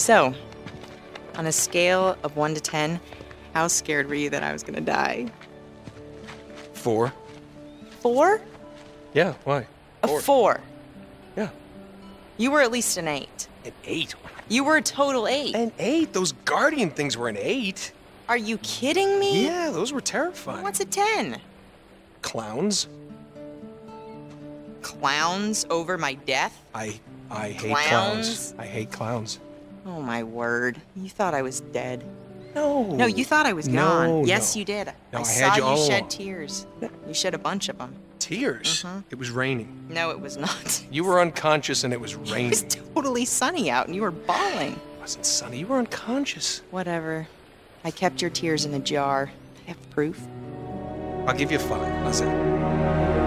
So, on a scale of 1 to 10, how scared were you that I was gonna die? Four? Four? Yeah, why? A four. Yeah. You were at least an eight. An eight? You were a total eight. An eight? Those guardian things were an eight. Are you kidding me? Yeah, those were terrifying. What's a 10? Clowns? Clowns over my death? I I hate Clowns? clowns. I hate clowns. Oh my word. You thought I was dead. No. No, you thought I was No, gone. Yes, no. you did. No, I I saw you, you shed tears. You shed a bunch of them. Tears. Mhm. It was raining. No, it was not. You were unconscious and it was raining. It was totally sunny out and you were bawling. It wasn't sunny. You were unconscious. Whatever. I kept your tears in a jar. I have proof. I'll give you five. How's that?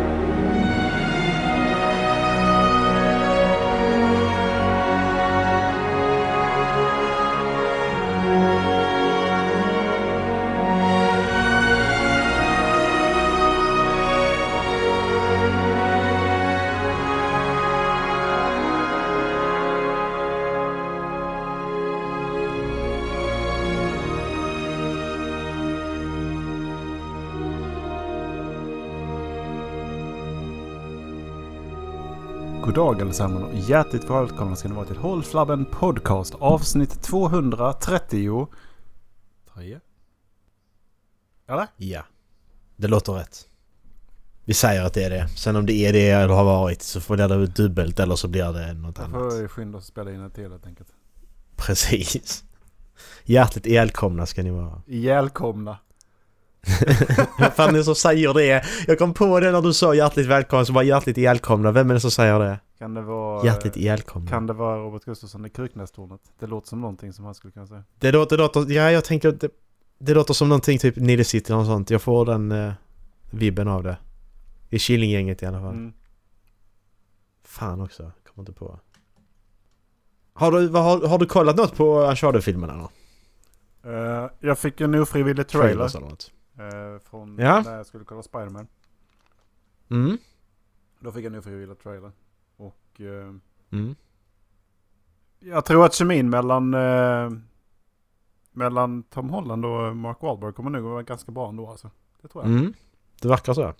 God dag allesammans och hjärtligt välkomna ska ni vara till Håll Flabben Podcast avsnitt 230. Tre? Eller? Ja. Det låter rätt. Vi säger att det är det. Sen om det är det eller har varit så får det bli dubbelt eller så blir det något Då annat. får vi skynda oss att spela in en till helt enkelt. Precis. Hjärtligt välkomna ska ni vara. Välkomna. Fan är som säger det? Jag kom på det när du sa hjärtligt välkomna så bara hjärtligt välkomna. Vem är det som säger det? Kan det vara... Hjärtligt välkomna. Kan det vara Robert Gustafsson i Kruknästornet? Det låter som någonting som han skulle kunna säga. Det låter, det låter, ja jag tänker det, det låter som någonting typ Nile City eller något sånt. Jag får den eh, vibben av det. I Killinggänget i alla fall. Mm. Fan också, kommer inte på. Har du, vad, har, har du kollat något på Uncharted-filmerna? Eh, jag fick en ofrivillig trailer. Något? Eh, från Ja. när jag skulle kolla Spiderman. Mm. Då fick jag en ofrivillig trailer. Och eh, Mm. jag tror att kemin mellan, eh, mellan Tom Holland och Mark Wahlberg kommer nog vara ganska bra ändå alltså. Det tror jag. Mm. Det verkar så.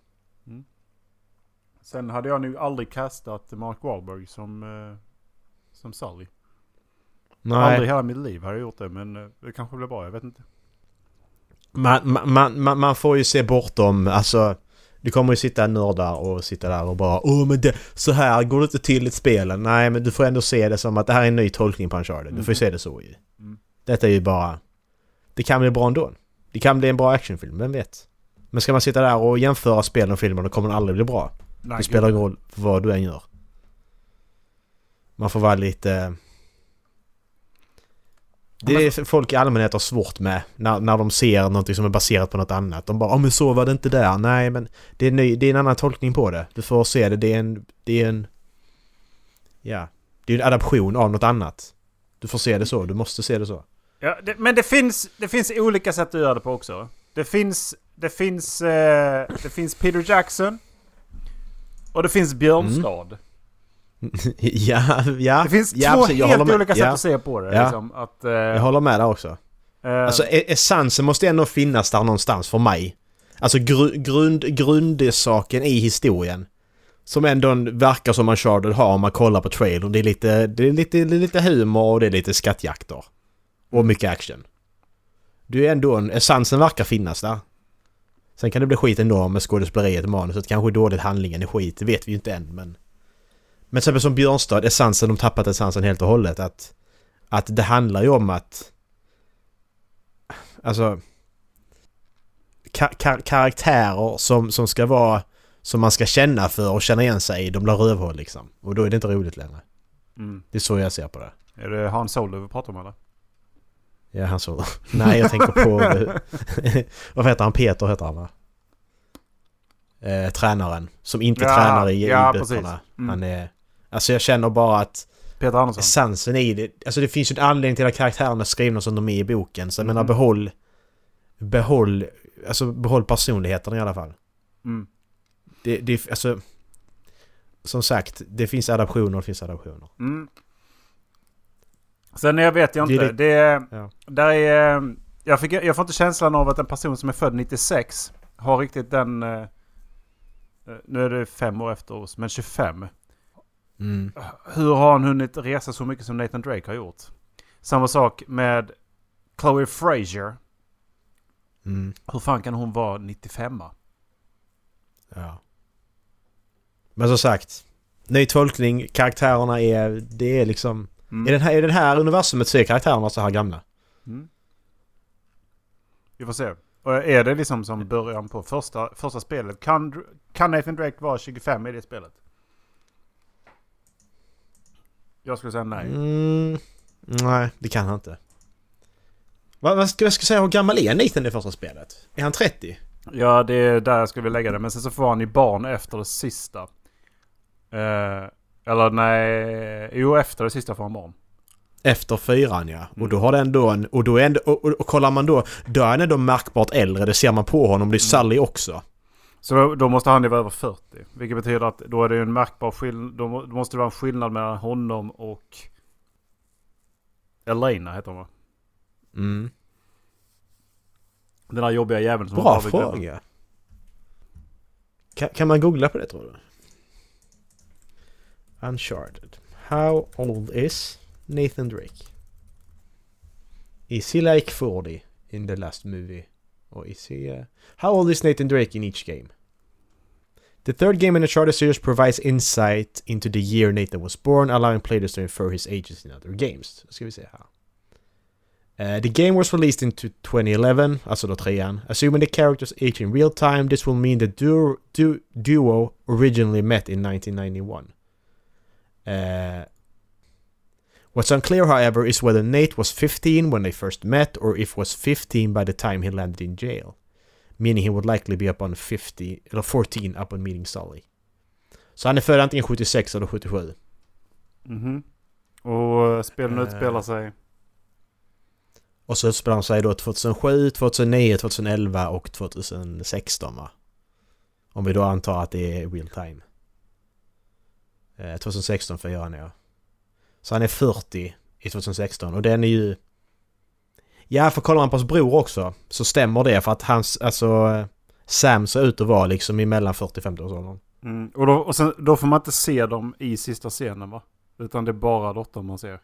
Sen hade jag nog aldrig castat Mark Wahlberg som, eh, som Sully. Aldrig i Nej. hela mitt liv har jag gjort det men eh, det kanske blir bra, jag vet inte. Man, man, man, man får ju se bortom, alltså... Du kommer ju sitta nördar och sitta där och bara Åh men det, så här går det inte till i spelen. Nej men du får ändå se det som att det här är en ny tolkning på Uncharted. Du får ju se det så ju. Mm. Detta är ju bara... Det kan bli bra ändå. Det kan bli en bra actionfilm, vem vet? Men ska man sitta där och jämföra spelen och filmen då kommer den aldrig bli bra. Nej, Det spelar ingen roll vad du än gör. Man får vara lite... Det är folk i allmänhet har svårt med när, när de ser något som är baserat på något annat. De bara ja men så var det inte där. Nej men det är, ny, det är en annan tolkning på det. Du får se det. Det är en... Det är en... Ja. Det är en adaption av något annat. Du får se det så. Du måste se det så. Ja, det, men det finns, det finns olika sätt att göra det på också. Det finns, det finns, eh, det finns Peter Jackson. Och det finns Björnstad. ja, ja. Det finns ja, två. Jag helt med. olika sätt ja. att se på det. Ja. Liksom, att, eh, Jag håller med där också. eh, Alltså e- essensen måste ändå finnas där någonstans för mig. Alltså gru grund, grundsaken i historien. Som ändå verkar som Uncharted har om man kollar på trailern. Det är lite, det är lite, det är lite humor och det är lite skattjakter. Och mycket action. Det är ändå en, essensen verkar finnas där. Sen kan det bli skit ändå med skådespeleriet och manuset. Kanske dåligt handlingen är skit, det vet vi ju inte än men... Men till exempel som Björnstad, essensen, de tappat essensen helt och hållet. Att, att det handlar ju om att... Alltså... Ka- ka- karaktärer som, som ska vara... Som man ska känna för och känna igen sig i, de blir rövhål liksom. Och då är det inte roligt längre. mm. Det är så jag ser på det. Är det Han Solo vi pratar om eller? Ja, han så. Nej, jag tänker på... vad heter han? Peter heter han va? Eh, tränaren. Som inte Ja, tränar i, ja, böckerna. Mm. Han är... Alltså jag känner bara att Peter Andersson. essensen i det... Alltså det finns ju en anledning till att karaktärerna är skrivna som de är i boken. Så jag menar Mhm. behåll... Behåll... Alltså behåll personligheten i alla fall. Mm. Det, det, alltså... Som sagt, det finns adaptioner och det finns adaptioner. Mm. Sen jag vet jag Det inte. Det är, Ja. där är, jag, fick, jag får inte känslan av att en person som är född 96 har riktigt den... eh, Nu är det fem år efter oss, men 25. Mm. Hur har han hunnit resa så mycket som Nathan Drake har gjort? Samma sak med Chloe Frazier. Mm. Hur fan kan hon vara 95 Ja. Men som sagt. Ny tolkning, karaktärerna är... Det är liksom... Mm. I, den här, I den här universumet så är karaktärerna så här gamla. Mm. Vi får se. Och är det liksom som början på första, första spelet? Kan, kan Nathan Drake vara 25 i det spelet? Jag skulle säga nej. Mm. Nej, det kan han inte. Vad, vad ska jag säga, hur gammal är Nathan i första spelet? Är han 30? Ja, det är där jag skulle vilja lägga det. Men sen så får han ju barn efter det sista. Eh, eller nej, jo efter det sista får han barn. Efter fyran ja. Och Mm. då har den då en... Och då är ändå, och, och, och kollar man då, då är han ändå märkbart äldre. Det ser man på honom. Det är Sally också. Så då, då måste han ju vara över 40. Vilket betyder att då är det ju en märkbar skillnad. Då, må- då måste det vara en skillnad mellan honom och Elena heter hon va? Mm. Den där jobbiga jäveln som Bra fråga. Kan, kan man googla på det tror du? Uncharted. How old is Nathan Drake? Is he like 40 in the last movie? Or is he... Uh... How old is Nathan Drake in each game? The third game in the Uncharted series provides insight into the year Nathan was born, allowing players to infer his ages in other games. Då ska vi se här. Uh, the game was released in 2011, alltså då trean. Assuming the characters age in real time, this will mean the duo, du, duo originally met in 1991. Uh, what's unclear, however, is whether Nate was 15 when they first met, or if was 15 by the time he landed in jail. Meaning he would likely be upon 50, eller 14 upon meeting Sully. Så han är född antingen 76 eller 77. Mhm. Och eh, spelen Eh. utspelar sig... Och så utspelar han sig då 2007, 2009, 2011 och 2016 va? Om vi då antar att det är real time. Eh, 2016 för han ja. Så han är 40 i 2016 och den är ju... Ja, för kollar man på hans bror också så stämmer det för att hans, alltså... Sam ser ut att vara liksom i mellan 40-50 års åldern. Mm. Och, då, och sen, då får man inte se dem i sista scenen va? Utan det är bara dottern man ser.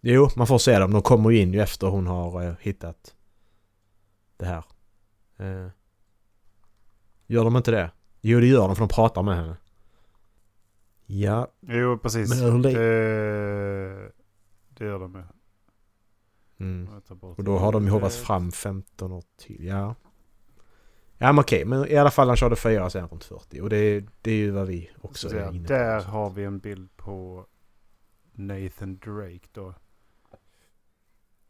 Jo, man får se dem. De kommer ju in ju efter hon har eh, hittat det här. Eh. Gör de inte det? Jo, det gör de för de pratar med henne. Ja, Jo, precis. Men det, det gör de med. mm. Och då har de ju hoppat det. fram 15 år till. Ja. Ja men okej, men i alla fall han körde fyra sen runt 40. Och det, det är ju vad vi också Så är inne på. där har vi en bild på Nathan Drake då.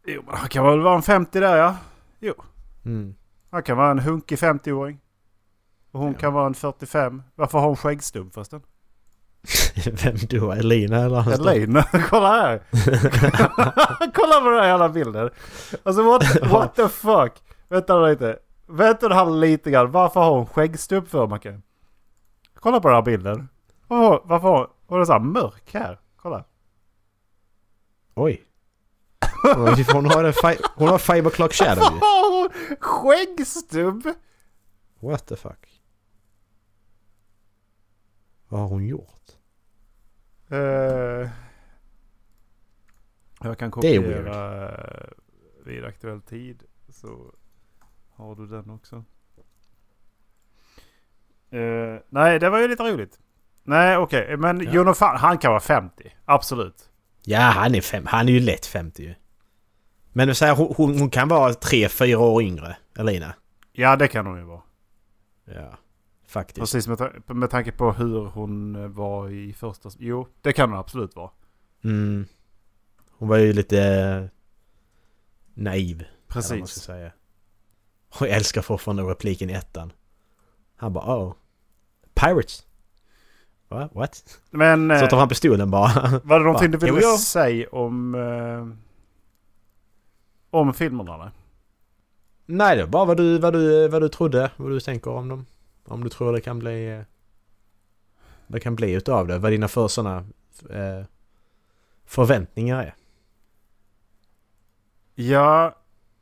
Jo, men han kan väl vara en 50 där ja. Mm. Han kan vara en hunkig 50-åring. Och hon Ja. kan vara en 45. Varför har hon skäggstubb förresten? Vem då? Elina eller? han står- Elaine, kolla här! kolla på den här jävla bilden. Alltså what, what the fuck? Vänta lite. Vänta här lite grann. Varför har hon skäggstubb för Macke? Kolla på den här bilden. Varför, varför har hon är så här mörk här? Kolla. Oj. Hon har, en fi- hon har five o'clock shadow Varför har hon skäggstubb? What the fuck? Vad har hon gjort? Eh, jag kan kopiera eh, vid aktuell tid. Så har du den också. Eh, nej, det var ju lite roligt. Nej, okej. Men Ja. Fan, han kan vara 50. Absolut. Ja, han är, fem, han är ju lätt 50 ju. Men det säger, hon, hon, hon kan vara 3-4 år yngre, Elina. Ja, det kan hon ju vara. Ja, faktiskt. Precis med, ta- med tanke på hur hon eh, var i första... Jo, det kan hon absolut vara. Mm. Hon var ju lite eh, naiv. Eller vad man ska Precis. säga. Och jag älskar fortfarande repliken i ettan. Han bara oh. Pirates? Va? What? Men Så eh, tar han pistolen bara. var det någonting du ville Jo, jo. säga om... Eh, om filmerna? eller? Nej, det var bara vad du, vad, du, vad du trodde, vad du tänker om dem. Om du tror det kan bli... Eh, det kan bli utav det. Vad dina för sådana... Eh, förväntningar är? Ja,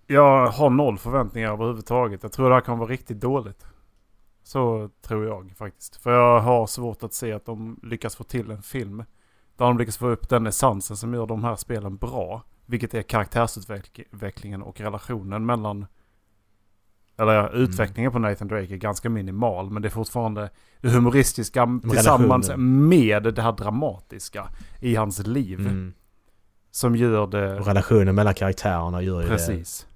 jag har noll förväntningar överhuvudtaget. Jag tror det här kan vara riktigt dåligt. Så tror jag faktiskt. För jag har svårt att se att de lyckas få till en film. Där de lyckas få upp den essensen som gör de här spelen bra. Vilket är karaktärsutvecklingen och relationen mellan... Eller ja, utvecklingen på Nathan Drake är ganska minimal. Men det är fortfarande det humoristiska tillsammans med det här dramatiska i hans liv. Mm. Som gör det... Och relationen mellan karaktärerna gör ju Precis.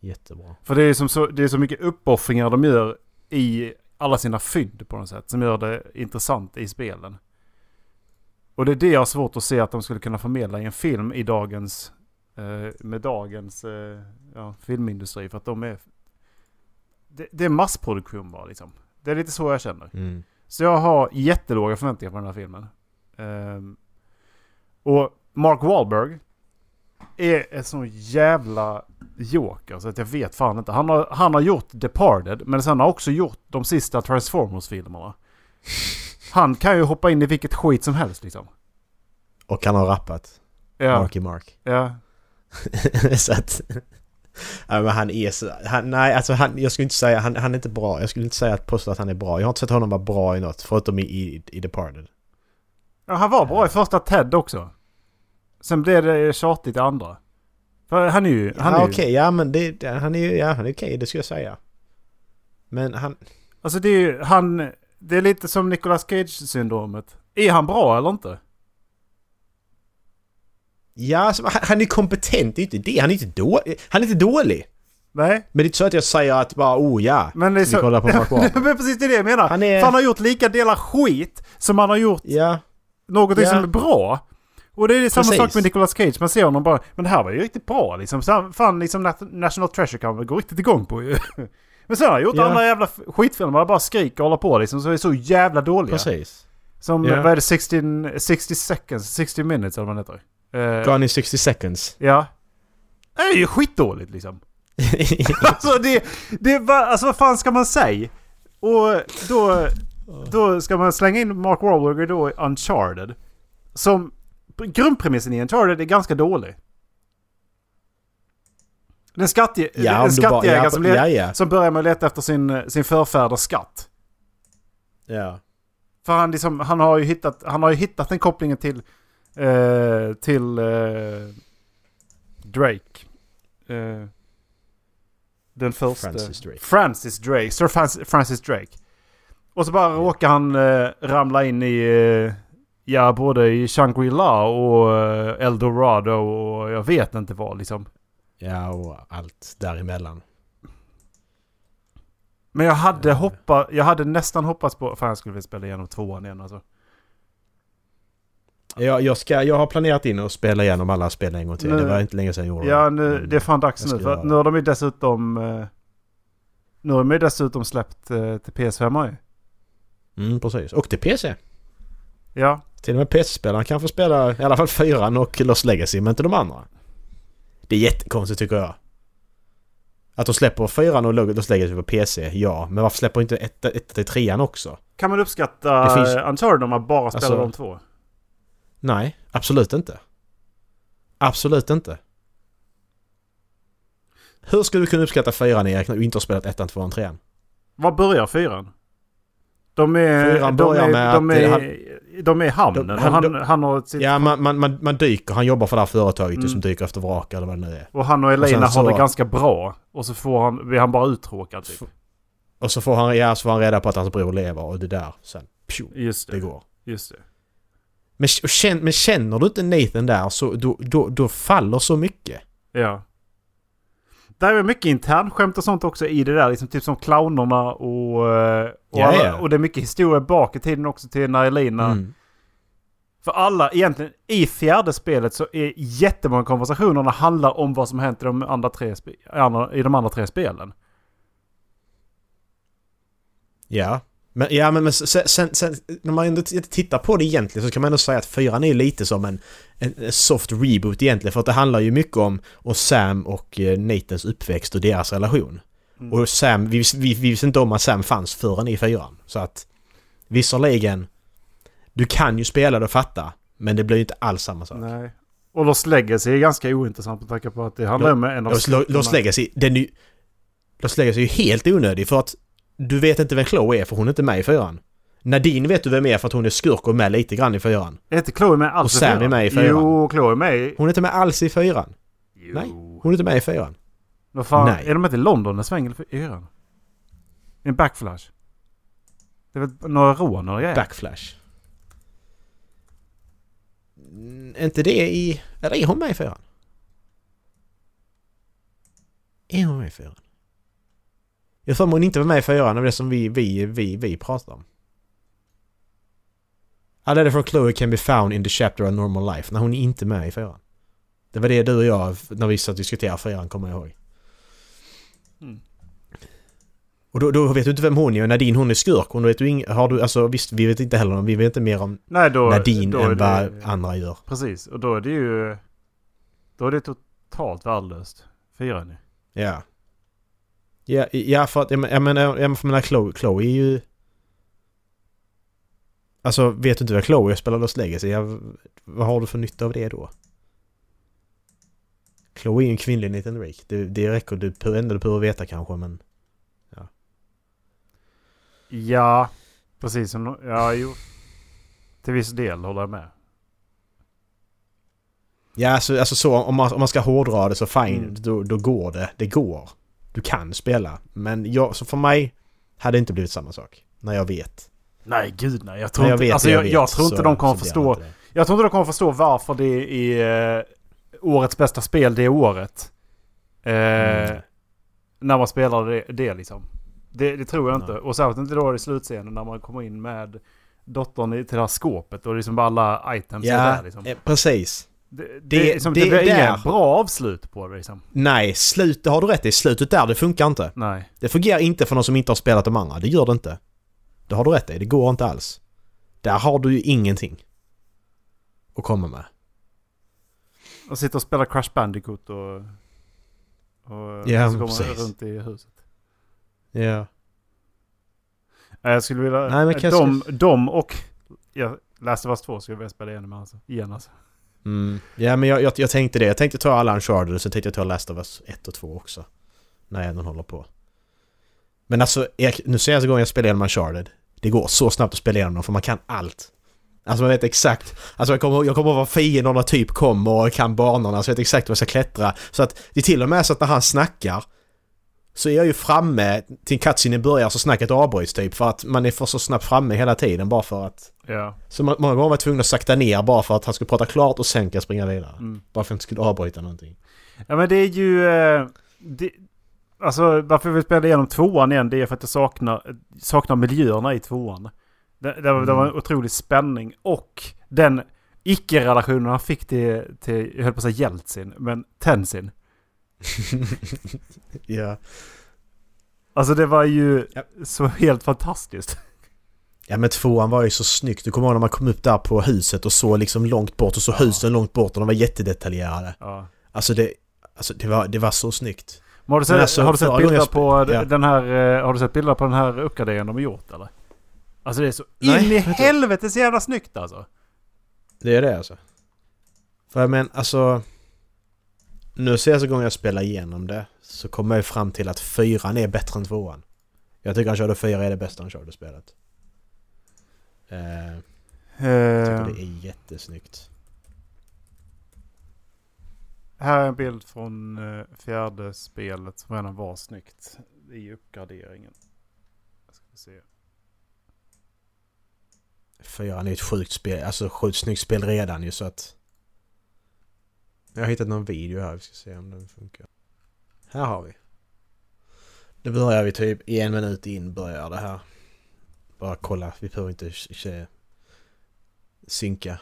det jättebra. För det är, som så, det är så mycket uppoffringar de gör i alla sina fynd på något sätt. Som gör det intressant i spelen. Och det är det jag har svårt att se att de skulle kunna förmedla i en film i dagens... Eh, med dagens eh, ja, filmindustri. För att de är... Det, det är massproduktion bara liksom. Det är lite så jag känner. Mm. Så jag har jättelåga förväntningar på den här filmen. Ehm, och Mark Wahlberg är en sån jävla joker så att jag vet fan inte. Han har, han har gjort Departed men sen har också gjort de sista Transformers-filmerna. Han kan ju hoppa in i vilket skit som helst liksom. Och han har rappat. Ja, Marky Mark. ja. så att... Men han är så... Han, nej, alltså han, jag skulle inte säga... Han, han är inte bra. Jag skulle inte säga att påstå att han är bra. Jag har inte sett honom vara bra i något, förutom i, i, i Departed. ja han var bra i första Ted också. Sen blev det tjatigt i andra. För han är ju... Han ja, är okej. ju, Ja, men det, det- han är ju... Ja, han är okej. det skulle jag säga. Men han... Alltså det är ju... Han... Det är lite som Nicolas Cage-syndromet. Är han bra eller inte? Ja, alltså, han, är kompetent. Det är inte det. Han är inte dålig. Han är inte dålig. Nej. Men det är inte så att jag säger att bara oh ja. Men det är Vi så... kollar på Mark Wahlberg. men precis det är det jag menar. Han är- han har gjort lika delar skit som han har gjort Ja. något Ja. som är bra. Och det är samma Precis. sak med Nicolas Cage. Man ser honom bara, men det här var ju riktigt bra liksom. Så Fan liksom Nat- National Treasure kan man gå riktigt igång på ju. Men sen har han gjort Ja. andra jävla skitfilmer där bara skriker och håller på liksom. Så är så jävla dåliga. Precis. Som, Ja. vad är det, 60, 60 seconds, 60 minutes eller vad det heter. Eh, Gone in 60 seconds. ja. Det är ju skitdåligt liksom. alltså det, det var, alltså vad fan ska man säga? Och då, då ska man slänga in Mark Wahlberg då i Uncharted. Som, grundpremissen i Uncharted är ganska dålig. Den, skattje, Ja, en skattjägare ja, som, ja, ja. som börjar med att leta efter sin, sin förfäders skatt. ja. För han, liksom, han, har ju hittat, han har ju hittat den kopplingen till, eh, till eh, Drake. Eh, den första. Francis Drake. Francis Drake. Sir Francis, Francis Drake. Och så bara råkar han eh, ramla in i, eh, ja både i Shangri-La och Eldorado och jag vet inte vad liksom. Ja, och allt däremellan. Men jag hade Ja. hoppat, jag hade nästan hoppats på, fan jag skulle vilja spela igenom tvåan igen alltså. Jag, jag, ska, jag har planerat in att spela igenom alla spel en gång till. Nu- Det var inte länge sedan jag gjorde Ja, det. nu, Men- det är fan dags nu. För göra nu har de ju dessutom... eh, Nu har de ju dessutom släppt eh, till PS5 ju. Mm, precis. Och till PC. Ja. Till och med PC-spelaren kan få spela i alla fall fyran och Lost Legacy, men inte de andra. Det är jättekonstigt tycker jag. Att de släpper fyran och Lost Legacy på PC, ja. Men varför släpper inte ett, ett till trean också? Kan man uppskatta Det finns... Uncharted om man bara spelar Alltså- de två? Nej, absolut inte. Absolut inte. Hur skulle du kunna uppskatta fyran Erik när du inte har spelat ettan, tvåan, trean? Var börjar fyran? De är... Fyran de börjar är, med de att, eh, de är i hamnen. de- och han- han, han har sitt... Ja, man, man, man, man dyker. Han jobbar för det här företaget Mm. som dyker efter vrak eller vad det nu är. Och han och och Elena sen har det så- ganska bra. Och så får han, blir han bara uttråkad typ. Och så får han, ja, så får han reda på att hans bror lever och det där sen. Pju, Just det. det går. Just det. Men, och känn, men känner du inte Nathan där så då, då, då faller så mycket. Ja. Där är mycket internskämt och sånt också i det där. Liksom, typ som clownerna och... eh, Och, Ja, alla, ja. och det är mycket historia bak i tiden också till när. Mm. För alla, egentligen i fjärde spelet så är jättemånga konversationerna handlar om vad som hänt i de andra tre, i de andra tre spelen. Ja. Men, ja, men, men sen, sen, sen, när man ändå tittar på det egentligen så kan man ändå säga att fyran är lite som en, en, soft reboot egentligen. För att det handlar ju mycket om, om Sam och eh, Nathans uppväxt och deras relation. Mm. Och Sam, vi, vi, vi visste inte om att Sam fanns förrän i fyran. Så att visserligen, du kan ju spela det och fatta. Men det blir ju inte alls samma sak. Nej. Och Lost Legacy är ganska ointressant med tanke på att det handlar om en av... Lost, Lost. Legacy, den är ju... Lost Legacy är ju helt onödig för att du vet inte vem Chloe är för hon är inte med i fyran. Nadine vet du vem är för att hon är skurk och med lite grann i fyran. Är inte Chloe med alls Och Sam är med i fyran. Jo, Chloe är med i... Hon är inte med alls i fyran. Jo. Nej. Hon är inte med i fyran. Vad fan, Nej. är de inte i London en sväng i fyran? En backflash? Det är väl några rån och grejer? Backflash. Mm, är inte det i... Eller är hon med i fyran? Är hon med i fyran? Jag tror hon inte var med i fyran av det som vi, vi, vi, vi pratar om. Är det från Chloe can be found in the chapter of normal life. När hon är inte med i fyran. Det var det du och jag, när vi satt och diskuterade fyran, kommer jag ihåg. Mm. Och då, då vet du inte vem hon är och Nadine hon är skurk. Hon vet du ing, har du, alltså visst vi vet inte heller om, vi vet inte mer om Nej, då... Nadine då än vad det- andra gör. Precis, och då är det ju... Då är det totalt värdelöst. Fyran ju. Ja. Ja, ja för att, jag men- jag menar, jag menar Chloe, Chloe är ju... Alltså vet du inte vad Chloe spelar Lost Legacy? Ja, vad har du för nytta av det då? Chloe är ju en kvinnlig liten Drake. Det, det räcker, behöver ändå du behöver veta kanske men... Ja, precis. som- Ja, jo. Till viss del håller jag med. Ja, alltså, alltså så om man, om man ska hårdra det så fine, Mm. då, då går det. Det går. Du kan spela. Men jag, så för mig hade det inte blivit samma sak. När jag vet. Nej, gud nej. Jag tror jag inte, vet alltså, det jag, vet, jag tror inte så- de kommer förstå... inte. Jag tror inte de kommer förstå varför det är eh, årets bästa spel det året. Eh, Mm. När man spelar det, det liksom. Det, det tror jag inte. Nej. Och särskilt inte då i slutscenen när man kommer in med dottern till det här skåpet och liksom bara alla items är Ja, där liksom. eh, precis. Det, det, det- det, liksom, det, blir inget bra avslut på det liksom. Nej, slutet har du rätt i. Slutet där, det funkar inte. Nej. Det fungerar inte för någon som inte har spelat de andra. Det gör det inte. Det har du rätt i. Det går inte alls. Där har du ju ingenting att komma med. Och sitter och spelar Crash Bandicoot och... Och Ja, så går man precis. runt i huset. Ja. Jag skulle vilja... Nej, men de, de och... Jag läste fast två skulle jag vilja spela igenom alltså. Igen alltså. Mm. Ja, men jag, jag, jag tänkte det. Jag tänkte ta alla Uncharted och så tänkte jag ta Last of Us 1 och 2 också. När jag ändå håller på. Men alltså, jag, nu senaste gången jag spelade igenom Uncharted. Det går så snabbt att spela igenom dem för man kan allt. Alltså man vet exakt. Alltså jag kommer, jag kommer ihåg var fienderna typ kommer och kan banorna så jag vet exakt var jag ska klättra. Så att det är till och med så att när han snackar så är jag ju framme till cutscene börjar så snacket avbryts typ för att man är för så snabbt framme hela tiden bara för att... Ja. Så må- många gånger var jag tvungen att sakta ner bara för att han skulle prata klart och sen kan jag springa vidare. Mm. Bara för att jag inte skulle avbryta någonting. Ja men det är ju... Eh, det, alltså varför vi spelade igenom tvåan igen det är för att jag saknar, saknar miljöerna i tvåan. Det, det, var- det var en Mm. otrolig spänning och den icke-relationen han fick till, till, jag höll på att säga Jeltsin, men Tenzin. ja. Alltså det var ju Ja. så helt fantastiskt. Ja men tvåan var ju så snyggt. Du kommer ihåg när man kom upp där på huset och såg liksom långt bort och så Ja. husen långt bort och de var jättedetaljerade. Ja. Alltså det... Alltså det var, det var så snyggt. Men har du sett, alltså, har du sett bilder på ja. den här, eh, har du sett bilder på den här uppgraderingen de har gjort eller? Alltså det är så Nej, in i vet du. helvetes jävla snyggt alltså. Det är det alltså. För jag men alltså... Nu senaste gången jag spelar igenom det så kommer jag fram till att fyran är bättre än tvåan. Jag tycker Uncharted 4 är det bästa Uncharted-spelet. Eh, jag Eh, tycker det är jättesnyggt. Här är en bild från eh, fjärde spelet som redan var snyggt i uppgraderingen. Ska vi se. Fyran är ett sjukt spel, alltså sjukt snyggt spel redan ju så att... Jag har hittat någon video här, vi ska se om den funkar. Här har vi. Nu börjar vi typ en minut in börjar det här. Bara kolla, vi behöver inte synka.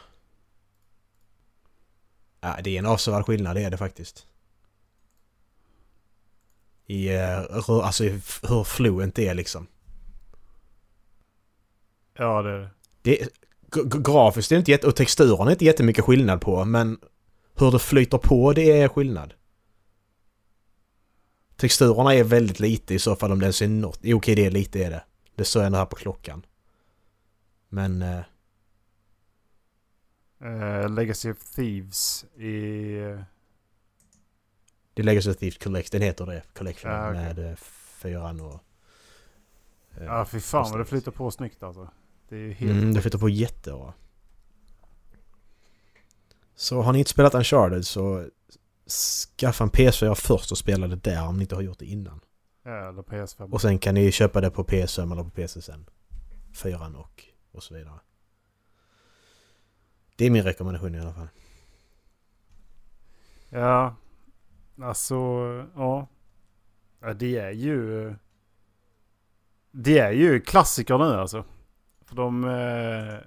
Ja, det är en avsevärd skillnad, det är det faktiskt. I, rö- alltså hur fluent det är liksom. Ja det är det. Det grafiskt är det inte jätte, och texturen är inte jättemycket skillnad på men hur det flyter på det är skillnad. Texturerna är väldigt lite i så fall om det ens är något. Jo, okej det är lite är det. Det står ändå här på klockan. Men... Eh, Eh, Legacy of Thieves i... Det är Legacy of Thieves Collect, den heter det. Collection Ja, okej. med eh, fyran och... Ja, fy fan vad det flyter på snyggt alltså. Det är helt... Mm, det flyttar på jättebra. Så har ni inte spelat Uncharted så skaffa en PS4 först och spela det där om ni inte har gjort det innan. Ja, eller PS5. Och sen kan ni köpa det på PS5 eller på PC sen. Fyran och, och så vidare. Det är min rekommendation i alla fall. Ja, alltså ja. ja. Det är ju... Det är ju klassiker nu alltså. För de... Eh,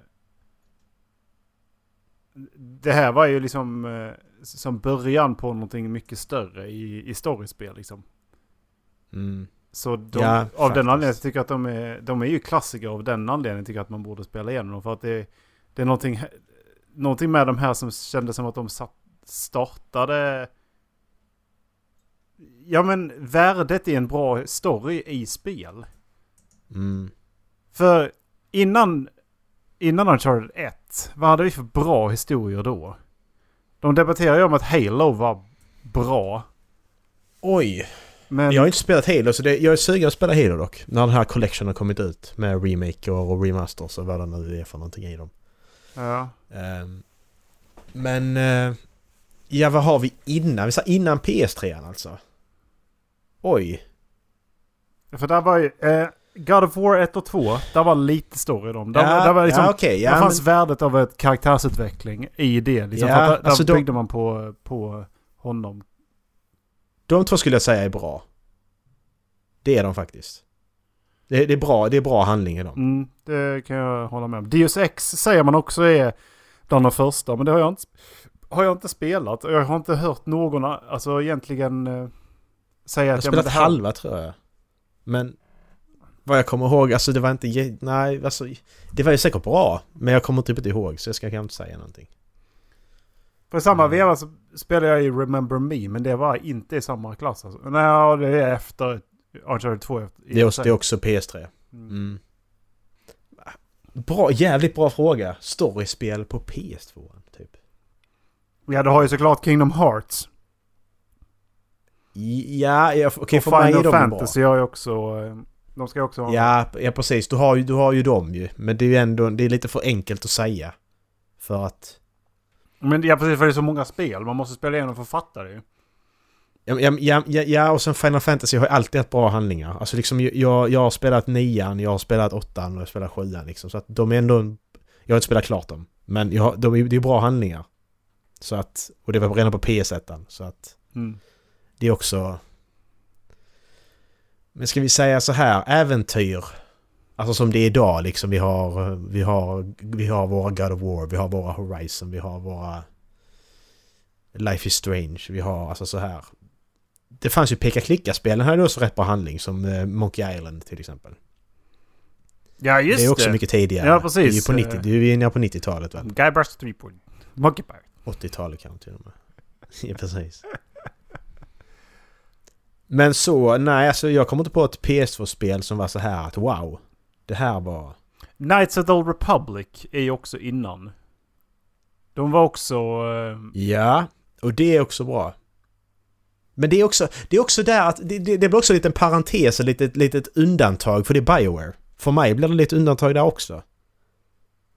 det här var ju liksom eh, som början på någonting mycket större i, i storiespel liksom. Mm. Så de, Ja, av faktiskt. den anledningen tycker jag att de är, de är ju klassiker av den anledningen tycker jag att man borde spela igenom dem. För att det, det är någonting, någonting med de här som kändes som att de satt, startade... Ja men värdet i en bra story i spel. Mm. För innan, innan Uncharted 1, vad hade vi för bra historier då? De debatterar ju om att Halo var bra. Oj! Men Jag har inte spelat Halo så det, jag är sugen att spela Halo dock. När den här collection har kommit ut med remake och remasters och vad det nu är för någonting i dem. ja, Ehm, men... eh, ja, vad har vi innan? Vi sa innan PS3 alltså. Oj. För där var ju... Eh, God of War 1 och 2, där var lite story i dem. Där, ja, där, var liksom, ja, där ja, fanns men, värdet av ett karaktärsutveckling i det. Liksom, Ja, där, alltså där de- byggde man på, på honom. de två skulle jag säga är bra. Det är de faktiskt. Det, det, är, bra, det är bra handling i dem. Mm, det kan jag hålla med om. Deus Ex säger man också är bland de första, men det har jag inte, har jag inte spelat. Jag har inte hört någon alltså, egentligen eh, säga Jag har att... ja, men spelat det här- halva tror jag. Men... Vad jag kommer ihåg, alltså det var inte... Nej, alltså... Det var ju säkert bra. Men jag kommer typ inte ihåg så jag ska kanske inte säga någonting. I samma Mm. veva så spelade jag i Remember Me, men det var inte i samma klass. Alltså. Nej, det är efter Uncharted 2. Efter, Det är också, det är också PS3. Mm. Mm. Bra, jävligt bra fråga. Storyspel på PS2 typ. Ja, du har ju såklart Kingdom Hearts. Ja, ja okej och för mig är Final de Fantasy har ju också... De ska också ha... Ja, ja precis. Du har, ju, du har ju dem ju. Men det är ju ändå, det är lite för enkelt att säga. För att... Men ja, precis för det är så många spel. Man måste spela igenom för att fatta det ju. Ja, ja, ja, ja, och sen Final Fantasy har ju alltid haft bra handlingar. Alltså liksom jag, jag har spelat nian, jag har spelat åttan och jag har spelat sjuan liksom. Så att de är ändå... en- Jag har inte spelat klart dem. Men jag, de är, det är bra handlingar. Så att... Och det var redan på PS1. Så att... Mm. Det är också... Men ska vi säga så här, äventyr. Alltså som det är idag liksom. Vi har, vi har, vi har våra God of War, vi har våra Horizon, vi har våra... Life is Strange, vi har alltså så här. Det fanns ju peka-klicka-spelen hade också rätt bra handling som eh, Monkey Island till exempel. Ja, just det är också det. mycket tidigare. Ja, precis. Det är ju på 90, det är ju inne på 90-talet väl? Guybrush 3 på Monkey Pirate. 80-talet kanske till och med. ja, precis. Men så, nej alltså jag kommer inte på ett PS2-spel som var så här att wow. Det här var... Knights of the Old Republic är ju också innan. De var också... eh, Ja, och det är också bra. Men det är också, det är också där att det, det, det blir också en liten parentes, ett litet, litet undantag för det är Bioware. För mig blir det lite undantag där också.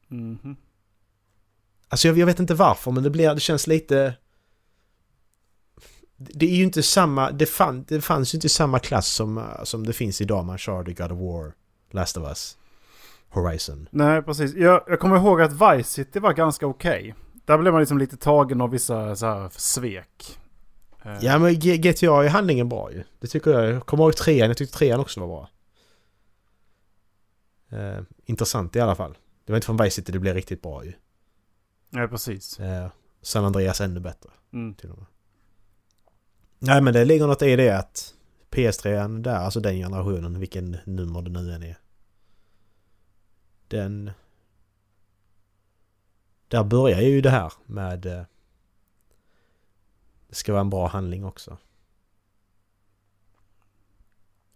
mhm. Alltså jag, jag vet inte varför men det blir, det känns lite... Det är ju inte samma, det, fann, det fanns ju inte samma klass som, uh, som det finns idag med Uncharted, God of War, Last of Us, Horizon. Nej, precis. Jag, jag kommer ihåg att Vice City var ganska okej. Där blev man liksom lite tagen av vissa så här svek. Eh, Ja men GTA är handlingen bra ju. Det tycker jag. Jag kommer ihåg trean, jag tyckte trean också var bra. Eh, intressant i alla fall. Det var inte från Vice City det blev riktigt bra ju. Ja, precis. Eh, San Andreas ännu bättre. Mm. till och med. Nej men det ligger något i det att PS3 där, alltså den generationen, vilken nummer det nu än är. Den... Där börjar ju det här med... Eh, det ska vara en bra handling också.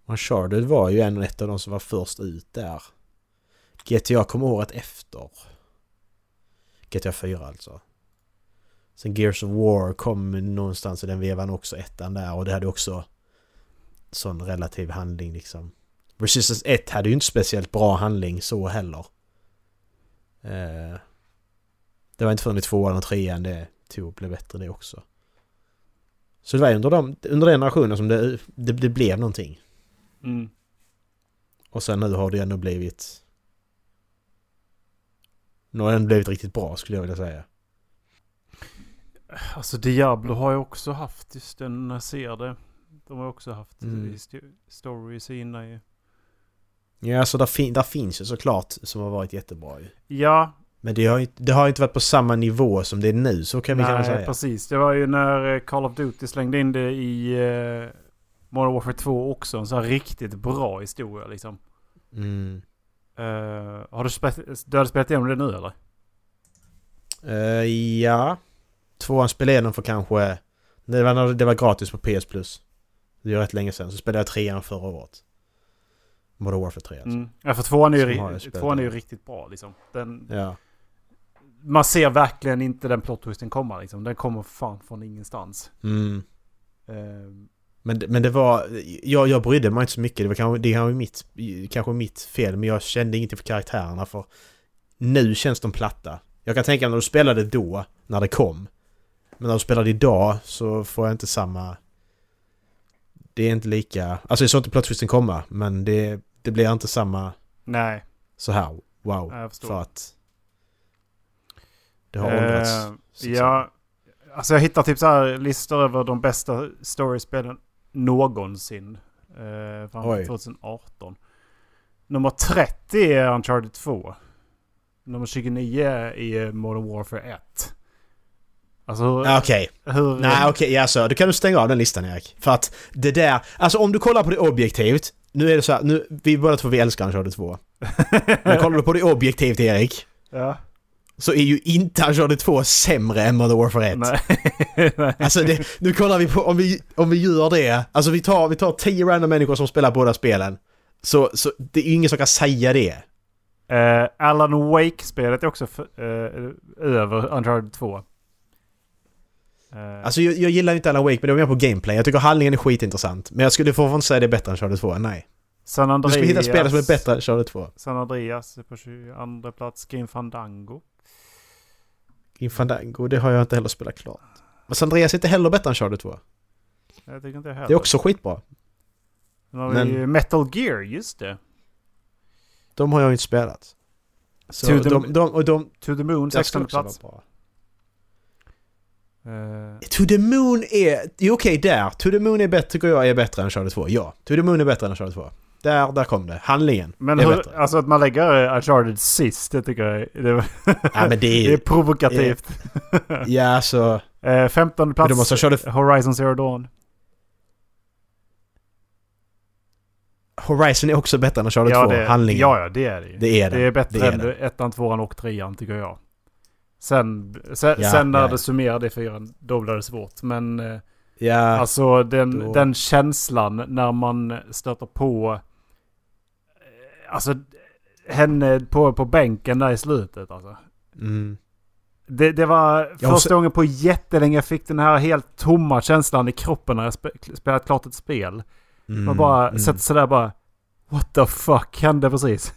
Uncharted var ju en ett av de som var först ut där. GTA kom året efter. GTA 4 alltså. Sen Gears of War kom någonstans i den vevan också, ettan där. Och det hade också sån relativ handling liksom. Resistance 1 hade ju inte speciellt bra handling så heller. Eh, det var inte förrän i tvåan och trean det tog blev bättre det också. Så det var under, de, under den generationen som det, det, det blev någonting. Mm. Och sen nu har det ändå blivit... Nu har det ändå blivit riktigt bra skulle jag vilja säga. Alltså Diablo har ju också haft, just det när jag ser det. De har också haft Mm. stories innan ju. Ja, alltså där, fin, där finns ju såklart som har varit jättebra ju. Ja, Men det har, ju inte- det har inte varit på samma nivå som det är nu, så kan vi kanske nej säga. precis. Det var ju när eh, Call of Duty slängde in det i uh, Modern Warfare 2 också. En sån här riktigt bra historia liksom. Mm. Eh, har du, spe- du hade spelat igenom det nu eller? Eh, ja. Tvåan spelade jag igenom för kanske... Det var, när det var gratis på PS Plus. Det är rätt länge sedan. Så spelade jag trean förra året. Modern Warfare 3 alltså. Mm. Ja för tvåan är ju, tvåan är ju riktigt bra liksom. Den, Ja. man ser verkligen inte den plot twisten komma liksom. Den kommer fan från ingenstans. Mm. Eh, Men, det- men det var... Jag, jag brydde mig inte så mycket. Det var kanske, det var mitt, kanske mitt fel. Men jag kände ingenting för karaktärerna för... Nu känns de platta. Jag kan tänka mig när du spelade då, när det kom. Men när du spelade idag så får jag inte samma... Det är inte lika... Alltså jag såg inte plot twisten komma. Men det, det blir inte samma nej, så här wow. jag förstår. För att... Det har åldrats. Så- ja, alltså jag hittar typ så här listor över de bästa storiespelen någonsin. Eh, fram Oj. till 2018. Nummer 30 är Uncharted 2. Nummer 29 är Modern Warfare 1. Alltså. Ja, Okej. hur Nej okej, ja, så då kan du stänga av den listan Erik. För att det där, alltså om du kollar på det objektivt. Nu är det så här, nu, vi båda två vi älskar Uncharted 2. Men kollar du på det objektivt Erik. ja, Så är ju inte Uncharted 2 sämre än Modern Warfare 1. nej. nej. Alltså det, nu kollar vi på, om vi, om vi gör det. Alltså vi tar, vi tar 10 random människor som spelar båda spelen. Så, så det är ju ingen som kan säga det. Eh, Alan Wake-spelet är också för, eh, över Uncharted 2. Eh, Alltså jag, jag gillar inte Alan Wake men det var mer på gameplay. Jag tycker handlingen är skitintressant. Men jag skulle fortfarande säga det är bättre än Uncharted 2. Nej. San Du Andreas, skulle hitta spel som är bättre än Uncharted 2. San Andreas på 22 plats. Grim Fandango. Grim Fandango, det har jag inte heller spelat klart. Men San Andreas är inte heller bättre än Uncharted 2. Jag tycker inte jag heller. Det är också skitbra. Sen har vi men- Metal Gear, just det. De har jag inte spelat. Så To the- de, de, de... To the Moon, där ska 16 också vara plats. bra. Eh, To the Moon är... är Okej, där. To the Moon är bättre, tycker jag är bättre än Uncharted 2. Ja. To the Moon är bättre än Uncharted 2. Där, där kom det. Handlingen men är hur, bättre. alltså att man lägger eh, Uncharted sist, det tycker jag är, det, Ja, men det det är... är provokativt. Ja, så... Eh, 15 Men plats, måste ha kört Horizon Zero Dawn. Horizon är också bättre än Uncharted 2. det, Handlingen. ja, ja, det är det ju. Det är Det det. är bättre det är än ettan, tvåan och trean tycker jag. Sen, sen, Ja, sen när ja. det summerar det fyran, då blir det svårt. Men eh, Ja. alltså den, då- den känslan när man stöter på... eh, Alltså henne på, på bänken där i slutet alltså. Mm. Det, det var första så- gången på jättelänge jag fick den här helt tomma känslan i kroppen när jag spe, spelat klart ett spel. Mm. Man bara mm. sätter sig där bara... What the fuck hände precis?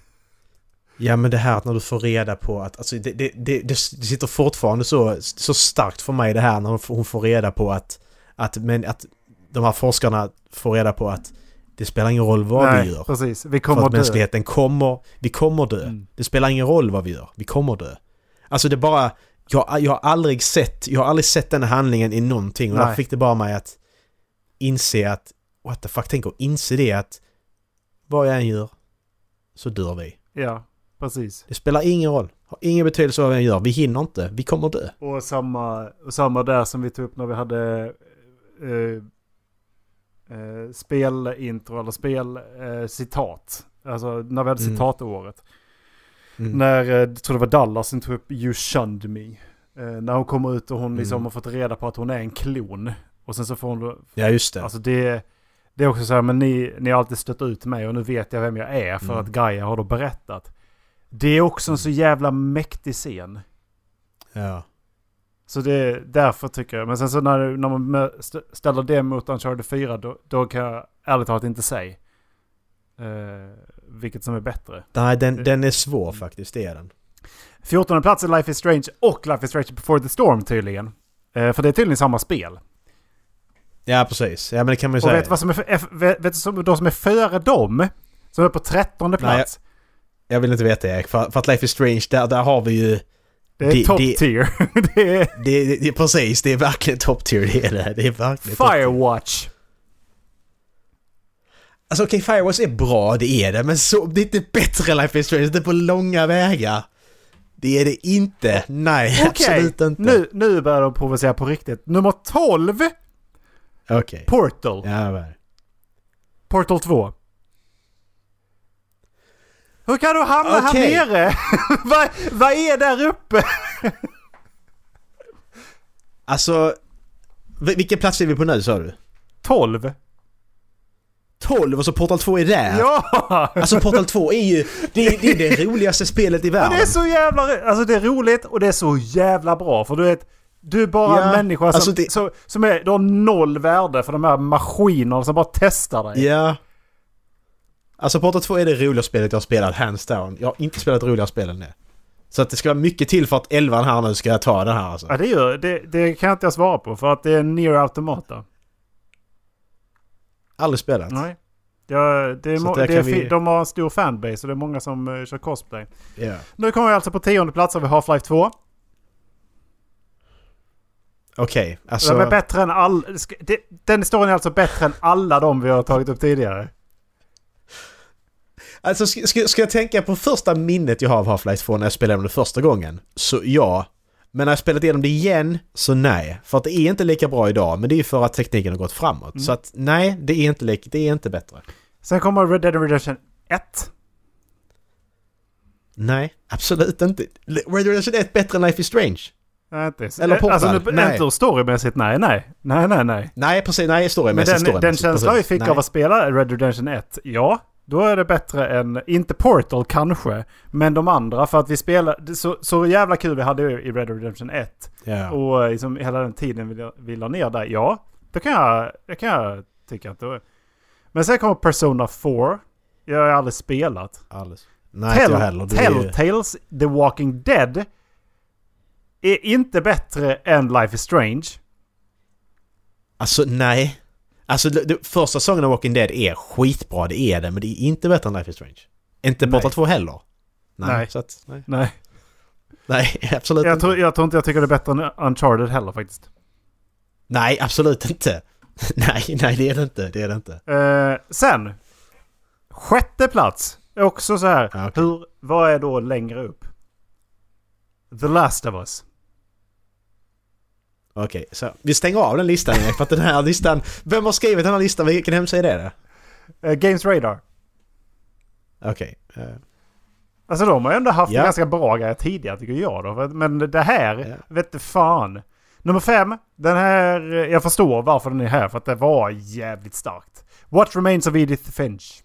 Ja men det här att när du får reda på att, alltså det, det, det, det sitter fortfarande så, så starkt för mig det här när hon får, hon får reda på att, att, men att de här forskarna får reda på att det spelar ingen roll vad vi gör. precis. Vi För kommer att att dö. mänskligheten kommer, vi kommer dö. Mm. Det spelar ingen roll vad vi gör, vi kommer dö. Alltså det bara, jag, jag har aldrig sett, jag har aldrig sett den handlingen i någonting och Nej. därför fick det bara mig att inse att, what the fuck, tänk att inse det att vad jag än gör så dör vi. Ja, precis. Det spelar ingen roll. Har ingen betydelse vad vi gör. Vi hinner inte. Vi kommer dö. Och samma, och samma där som vi tog upp när vi hade eh, eh, spelintro eller spelcitat. Eh, alltså när vi hade Mm. citatåret. Mm. När, eh, jag tror det var Dallas som tog upp You shunned me. Eh, när hon kommer ut och hon liksom Mm. har fått reda på att hon är en klon. Och sen så får hon Ja, just det. alltså det, det är också så här, men ni, ni har alltid stött ut mig och nu vet jag vem jag är för Mm. att Gaia har då berättat. Det är också en så jävla mäktig scen. Ja. Så det är därför tycker jag. Men sen så när, när man ställer det mot Uncharted 4 då, då kan jag ärligt talat inte säga eh, vilket som är bättre. Nej, den, den är svår faktiskt, det är den. 14 plats är Life is Strange och Life is Strange Before the Storm tydligen. Eh, för det är tydligen samma spel. Ja, precis. Ja, men det kan man ju Och säga. vet du vad som är, vet, vet de som är före dem? Som är på 13 plats. Jag vill inte veta Erik, för, för att Life is Strange, där, där har vi ju... det är det- top det- tier. det är Det, det, det, precis, det är verkligen top tier, det är det. Det är verkligen. Firewatch. Alltså okej, Firewatch är bra, det är det, men så, det är inte bättre Life is Strange, det är på långa vägar. Det är det inte. Nej, Okej, absolut inte. nu, nu börjar de provocera på riktigt. Nummer 12, Okej. Portal. Ja, det? Portal 2. Hur kan du hamna Okej. här nere? vad, vad är där uppe? Alltså... vil- Vilken plats är vi på nu sa du? 12? 12 och så Portal 2 är där? Ja! Alltså Portal 2 är ju... Det är, det är det roligaste spelet i Men världen. det är så jävla... Alltså det är roligt och det är så jävla bra. För du vet, du är bara Ja, en människa som, alltså det- så, som är... Du har noll värde för de här maskinerna som bara testar dig. Ja. Alltså Portal 2 är det roligaste spelet jag har spelat, hands down. Jag har inte spelat roligare spel än det. Så att det ska vara mycket till för att 11 här nu ska jag ta den här alltså. Ja, det, gör, det, det kan jag inte svara på för att det är near automata. Aldrig spelat. Nej. Ja, det är där det är vi- De har en stor fanbase och det är många som uh, kör cosplay. Ja. Nu kommer vi alltså på tionde plats vi Half-Life 2. Okej, Den alltså... är bättre än all... det- Den historien är alltså bättre än alla de vi har tagit upp tidigare. Alltså ska, ska, ska jag tänka på första minnet jag har av Half-Life 2 när jag spelade det första gången? Så ja. Men när jag spelat igenom det igen så nej. För att det är inte lika bra idag. Men det är ju för att tekniken har gått framåt. Så att nej, det är inte, lik- det är inte bättre. Sen kommer Red Dead Redemption 1. Nej, absolut inte. Red Dead Redemption 1 bättre än Life is Strange. Inte. Eller Portal. Alltså nu, Nej. inte storymässigt, nej, nej. Nej, nej, nej. Nej, precis. Nej, Men storymässigt. den, den storymässigt, känslan vi fick Nej. av att spela Red Redemption 1, ja. Då är det bättre än, inte Portal kanske, men de andra. För att vi spelade, så, så jävla kul vi hade i Red Dead Redemption 1. Ja. Och liksom hela den tiden vi, vi la ner där, ja. Det kan jag, det kan jag tycka att det är. Men sen kommer Persona 4. Jag har aldrig spelat. Alldeles. Nej, inte jag heller. Det är. Telltales The Walking Dead är inte bättre än Life is Strange. Alltså, nej. Alltså, det, det, första säsongen av Walking Dead är skitbra, det är det. Men det är inte bättre än Life is Strange. Inte. Portal 2 heller. Nej, Nej. så att... Nej, Nej, nej absolut jag inte. tror, jag tror inte jag tycker det är bättre än Uncharted heller faktiskt. Nej, absolut inte. nej, nej det är det inte. Det är det inte. Eh, sen, sjätte plats. Också så här. Okej. Hur, vad är då längre upp? The Last of Us. Okej, så vi stänger av den listan för att den här listan... Vem har skrivit den här listan? Vilken hemsida är det? Eh, Games Radar. Okej. eh, Alltså de har ändå haft Ja. ganska bra grejer tidigare tycker jag då. Men det här, Ja. vet du fan. Nummer fem. Den här, eh, jag förstår varför den är här. För att det var jävligt starkt. What Remains of Edith Finch.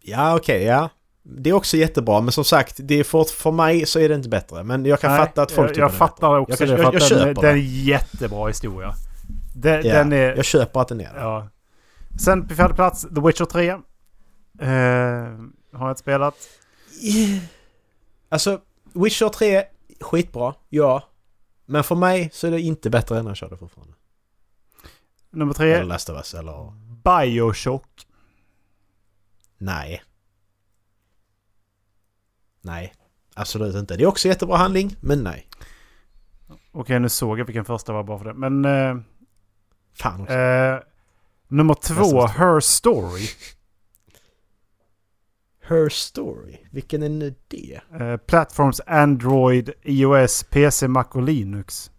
Ja, okej, ja. Det är också jättebra, men som sagt, det är för, för mig så är det inte bättre. Men jag kan Nej, fatta att folk jag, tycker jag det är fattar också jag kan, det. För jag, jag den, köper den är det. jättebra historia. Den, Ja, den är... Jag köper att den är det. Ja. Sen på fjärde plats, The Witcher 3. Eh, har jag inte spelat. Alltså, Witcher 3, skitbra, ja. Men för mig så är det inte bättre än när jag körde fortfarande. Nummer tre, Eller Last of Us, eller... Bioshock. Nej. Nej. Absolut inte. Det är också jättebra handling, men nej. Okej, nu såg jag vilken första var bara för det. Men... Eh, Fan också. eh, nummer två. Her Story. Her Story. Vilken är nu det? Eh, platforms Android, iOS, PC, Mac och Linux.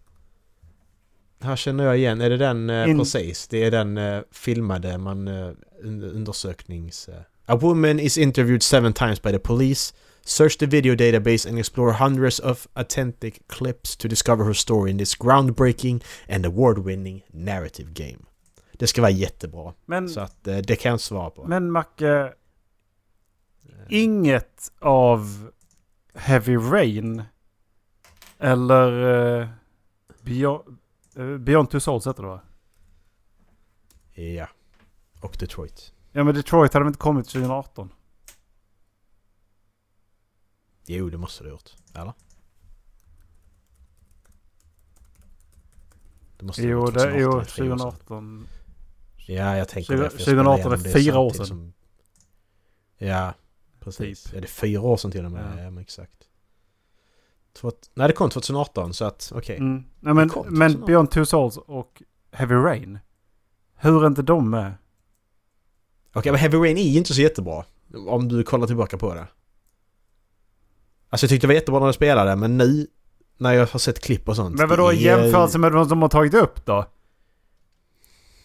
Här känner jag igen. Är det den eh, In- precis? Det är den eh, filmade man eh, un- undersöknings... A woman is interviewed seven times by the police. Search the video database and explore hundreds of authentic clips to discover her story in this groundbreaking and award-winning narrative game. Det ska vara jättebra. Men, Så att eh, det kan jag svara på. men Macke, inget av Heavy Rain Eller eh, Beyond, eh, Beyond Two Souls heter det va? Ja. Och Detroit. Ja men Detroit hade väl inte kommit 2018? Jo, det måste det ha gjort. Eller? Det måste Jo, det, jo 2018, tre år sedan. 2018. Ja, jag tänker 20- det. för jag spelade 2018 är fyra år sedan. Som... Ja, precis. Typ. Är det fyra år sedan till och med? Ja. Ja, men exakt. Två... Nej, det kom 2018 så att okej. Mm. Nej, men, men 2018. Beyond Two Souls och Heavy Rain. Hur är inte de med? Okej, men Heavy Rain är ju inte så jättebra. Om du kollar tillbaka på det. Alltså jag tyckte det var jättebra när jag spelade men nu när jag har sett klipp och sånt. Men vadå i är- jämförelse med de som har tagit upp då?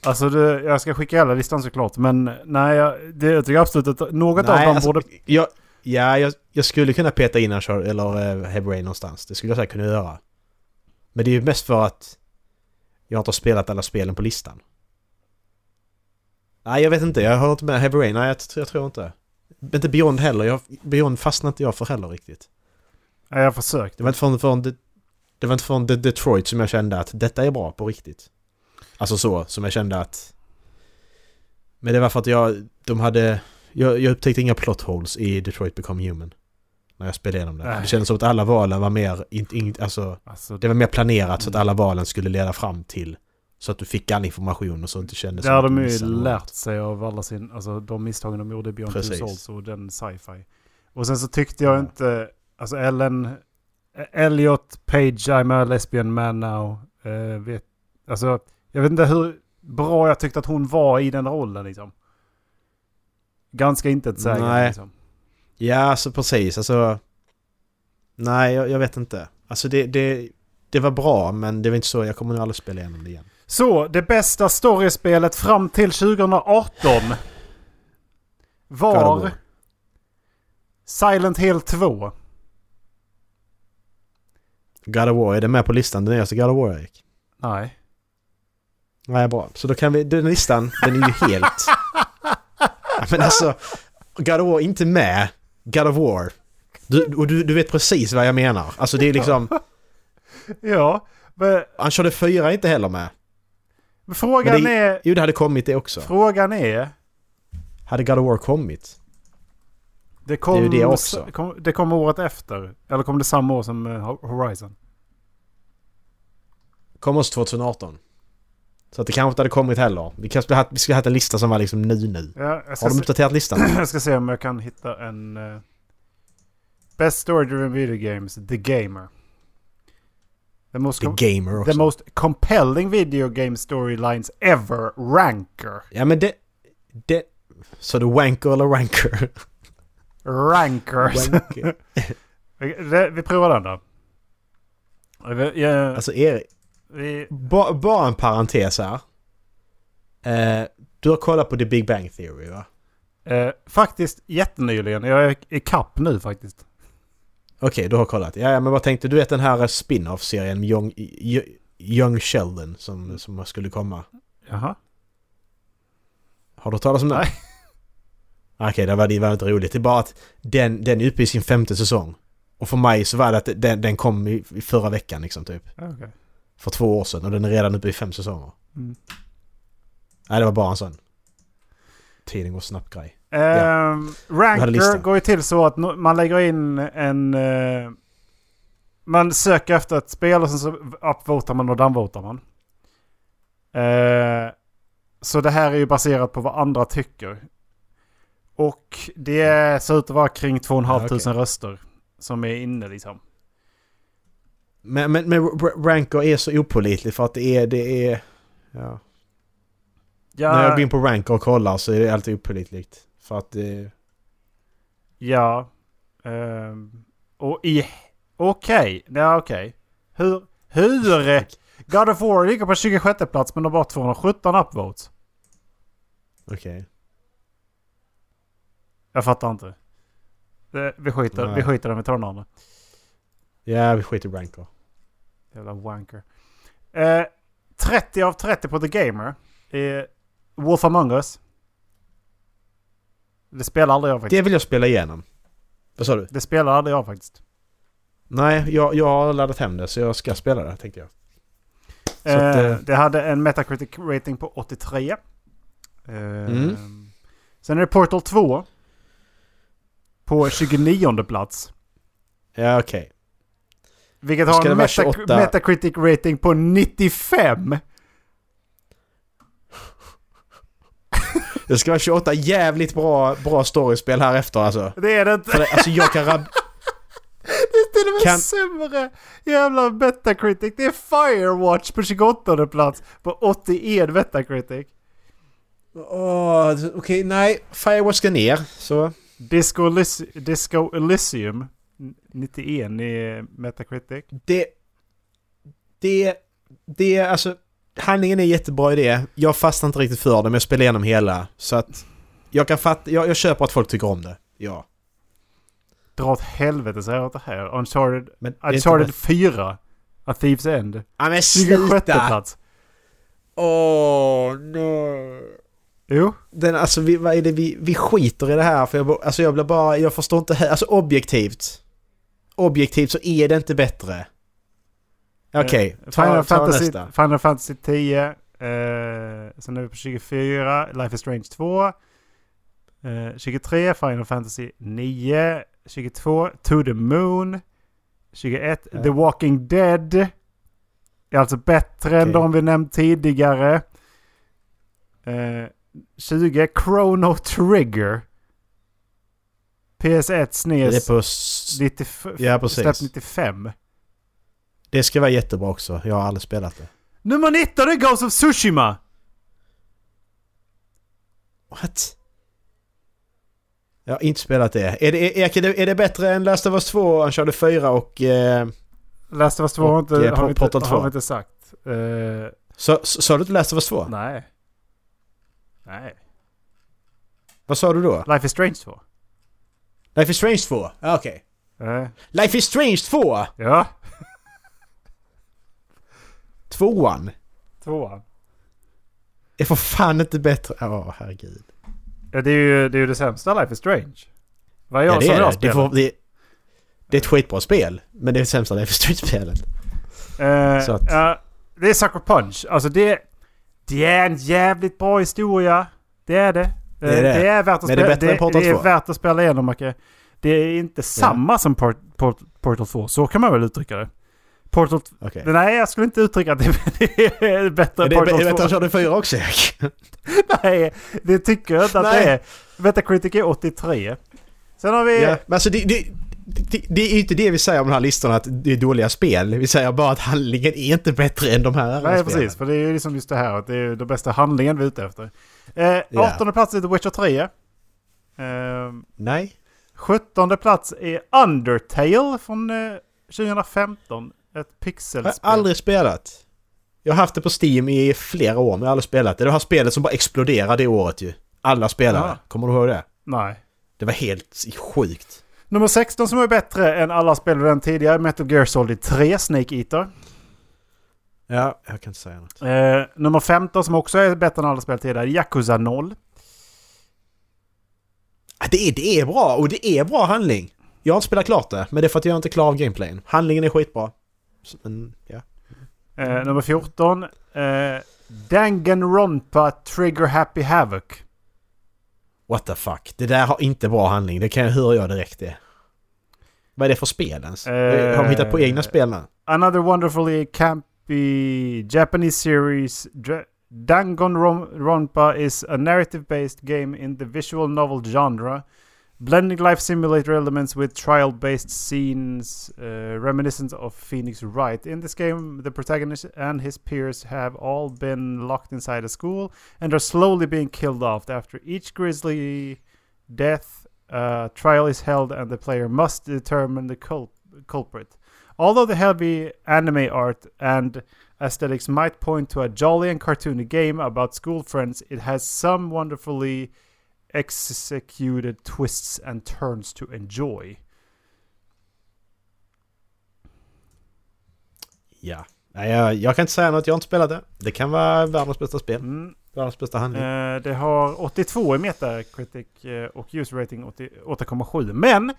Alltså det, jag ska skicka hela listan såklart men nej jag, det, jag tycker absolut att något av Nej, dem alltså, borde... jag, ja, jag, jag skulle kunna peta in Uncharted eller uh, Heavy Rain någonstans. Det skulle jag säkert kunna göra. Men det är ju mest för att jag inte har spelat alla spelen på listan. Nej, jag vet inte. Jag har inte med Heavy Rain. Nej, jag, jag tror inte. Inte Beyond heller. Jag, Beyond fastnade inte jag för heller riktigt. Nej, jag har försökt. Det var inte från, från, det var inte från De- Detroit som jag kände att detta är bra på riktigt. Alltså så, som jag kände att... Men det var för att jag, de hade... Jag, jag upptäckte inga plot holes i Detroit Become Human. När jag spelade igenom det. Nej. Det kändes som att alla valen var mer... In, in, alltså, Alltså, det var mer planerat så att alla valen skulle leda fram till... Så att du fick all information och så inte kändes det har att de ju lärt sig av alla sin, alltså de misstagen de gjorde i Beyond Two Precis. Souls och den sci-fi. Och sen så tyckte jag Ja. inte, alltså Ellen, Elliot Page, I'm a lesbian man now. eh, vet, alltså, jag vet inte hur bra jag tyckte att hon var i den rollen liksom. Ganska intetsägande Nej. liksom. Ja, alltså precis. Alltså... Nej, jag, jag vet inte. Alltså det, det, det var bra, men det var inte så. Jag kommer nog aldrig spela igenom det igen. Så, det bästa storyspelet fram till 2018 God of var. Silent Hill 2. God of War, är det med på listan? Den nyaste God of War, Erik? Nej. Nej, bra. Så då kan vi... Den listan, den är ju helt... Men alltså... God of War inte med. God of War. Du, och du, du vet precis vad jag menar. Alltså det är liksom... Ja, men, Uncharted 4 är inte heller med. men frågan Men det- är... Jo, det hade kommit det också. Frågan är... Hade God of War kommit? Det kom, Det är ju det också. Kom, det kom året efter. Eller kom det samma år som eh, Horizon? Kom oss 2018. Så att det kanske inte hade kommit heller. Vi, kanske skulle ha, vi skulle ha haft en lista som var liksom nu nu. Ja, Har de se, uppdaterat listan? jag ska se om jag kan hitta en... Uh, Best Story Driven Video Games, The Gamer. The most, The Gamer också. the most compelling video game storylines ever, Ranker. Ja men det... det så du wanker eller ranker? Rankers. Wanker. Vi provar den då. Vi, ja, Alltså Erik, vi, ba, bara en parentes här. Eh, du har kollat på The Big Bang Theory va? eh, faktiskt jättenyligen. Jag är i kapp nu faktiskt. Okej, du har kollat. Ja, ja, men vad tänkte du? vet den här spin-off-serien Young, Young Sheldon som, som skulle komma? Jaha. Har du talas om den? Nej. Okej, det var, det var inte roligt. Det är bara att den, den är uppe i sin femte säsong. Och för mig så var det att den, den kom i, i förra veckan liksom typ. Okej. För två år sedan och den är redan uppe i fem säsonger. Mm. Nej, det var bara en sån. Tiden går snabbt grej. Ehm, hade Ranker listan. går ju till så att man lägger in en... eh, man söker efter ett spel och sen så upvotar man och downvotar man. Eh, så det här är ju baserat på vad andra tycker. Och det ser ut att vara kring 2 500 Ja, okej. röster som är inne liksom. Men, men, men Ranker är så opålitlig för att det är... Det är ja. Ja, När jag går in på Ranker och kollar så är det alltid opålitligt. För att det... Ja. ehm, och i... Okej. Ja, okej. Hur... Hur... God of War ligger på 26 plats men har bara 217 upvotes. Okej. Jag fattar inte. Det, vi skiter, Nej. vi skiter tar den andra. Ja, vi skiter i Ranker. Jävla wanker. Eh, 30 av 30 på The Gamer. är Wolf Among Us. Det spelar aldrig jag faktiskt. Det vill jag spela igenom. Vad sa du? Det spelar aldrig jag faktiskt. Nej, jag, jag har laddat hem det så jag ska spela det tänkte jag. Så att, Eh, eh, det hade en Metacritic rating på 83. Eh, Mm. Sen är det Portal 2. På 29 plats. Ja okej. Vilket Ska har en Metac- 28? Metacritic rating på 95. Det ska vara 28 jävligt bra, bra storiespel här efter alltså. Det är det inte. För det, alltså jag kan rab- Det är till och med Kan- sämre jävla Metacritic. Det är Firewatch på 28 plats på 81 Metacritic. Åh, okej nej. Firewatch ska ner. Så. Disco, Elys- Disco Elysium 91 i Metacritic. Det... Det... Det är alltså... Handlingen är jättebra i det. Jag fastnar inte riktigt för det men jag spelar igenom hela. Så att... Jag kan fatta... Jag, jag köper att folk tycker om det. Ja. Dra åt helvete säger jag åt det här. Uncharted, Men Uncharted bra. 4. A Thief's End. Ja men 26 sluta! plats. Åh, no. Jo. Den, alltså vi, vad är det vi, vi skiter i det här för jag, alltså jag blir bara, jag förstår inte, alltså objektivt. Objektivt så är det inte bättre. Okej, Eh, ta, Final, ta Fantasy, nästa. Final Fantasy 10. Eh, sen är vi på 24. Life is Strange 2. Eh, 23. Final Fantasy 9. 22. To the Moon. 21. Ja. The Walking Dead. Är alltså bättre än Okej. de vi nämnt tidigare. Eh, 20. Chrono Trigger. PS1 Det SNES. är på... s- 95, Ja, precis. släppt 95. Det ska vara jättebra också. Jag har aldrig spelat det. Nummer 19 är Ghost of Tsushima! What? Jag har inte spelat det. Är det, är, det, är det bättre än Last of Us 2, Uncharted 4 och... Eh, Last of Us 2 har, Och, inte, eh, har, vi inte, Portal 2. har vi inte sagt. Eh, så, så, sa du inte Last of Us 2? nej. Nej. Vad sa du då? Life is Strange 2. Life is Strange 2? Ja, Okej. Eh, Life is Strange 2! ja, Tvåan? tvåan. är för fan inte bättre. Ja, herregud. Ja, det är ju det, är ju det sämsta Life is Strange. Vad jag Ja, det som är jag det. Det, får, det. det är ett skitbra spel. Men det är det sämsta Life is Strange-spelet. Att- ja, det är Sucker Punch. Alltså det, det är en jävligt bra historia. Det är det. Det är det. det är värt att Men det är spela. än Portal det är 2. värt att spela igenom Macke. Det är inte samma som Port, Port, Portal 2. Så kan man väl uttrycka det. Portal... Okej. Nej, jag skulle inte uttrycka att det är bättre Är än det, är Portal det 2. bättre än Uncharted 4 också Erik? Nej, det tycker jag inte att Nej. det är. Metacritic är 83. Sen har vi... Ja, men alltså det, det, det, det är ju inte det vi säger om de här listorna att det är dåliga spel. Vi säger bara att handlingen är inte bättre än de här Nej, spelen. precis. För det är ju liksom just det här att det är den bästa handlingen vi är ute efter. Eh, Ja. 18 plats är The Witcher 3. Eh, Nej. 17 plats är Undertale från eh, 2015. Ett Jag har pixelspel. aldrig spelat. Jag har haft det på Steam i flera år men jag har aldrig spelat det. Det här spelet som bara exploderade det året ju. Alla spelare. Ja. Kommer du ihåg det? Nej. Det var helt sjukt. Nummer 16 som är bättre än alla spel vi den tidigare. Metal Gear Solid 3, Snake Eater. Ja, jag kan inte säga något. Eh, nummer 15 som också är bättre än alla spel tidigare. Yakuza 0. Ah, Det är, det är bra och det är bra handling. Jag har inte spelat klart det, men det är för att jag inte klarar av gameplayen. Handlingen är skitbra. Men, ja. Eh, nummer 14. Eh, Danganronpa Trigger Happy Havoc. What the fuck. Det där har inte bra handling. Det kan jag höra jag direkt det. Vad är det för spel ens? Eh, har de hittat på egna spel nu? Another wonderfully campy Japanese series. Danganronpa is a narrative-based game in the visual novel genre, blending life simulator elements with trial-based scenes uh, reminiscent of Phoenix Wright. In this game, the protagonist and his peers have all been locked inside a school and are slowly being killed off. After each grisly death, a trial is held and the player must determine the cul- culprit. Although the heavy anime art and aesthetics might point to a jolly and cartoony game about school friends, it has some wonderfully executed twists and turns to enjoy. Ja. Jag, jag kan inte säga något. Jag har inte spelat det. Det kan vara världens bästa spel. Mm. Världens bästa handling. Eh, det har 82 i Metacritic eh, och user rating 80 8,7. Men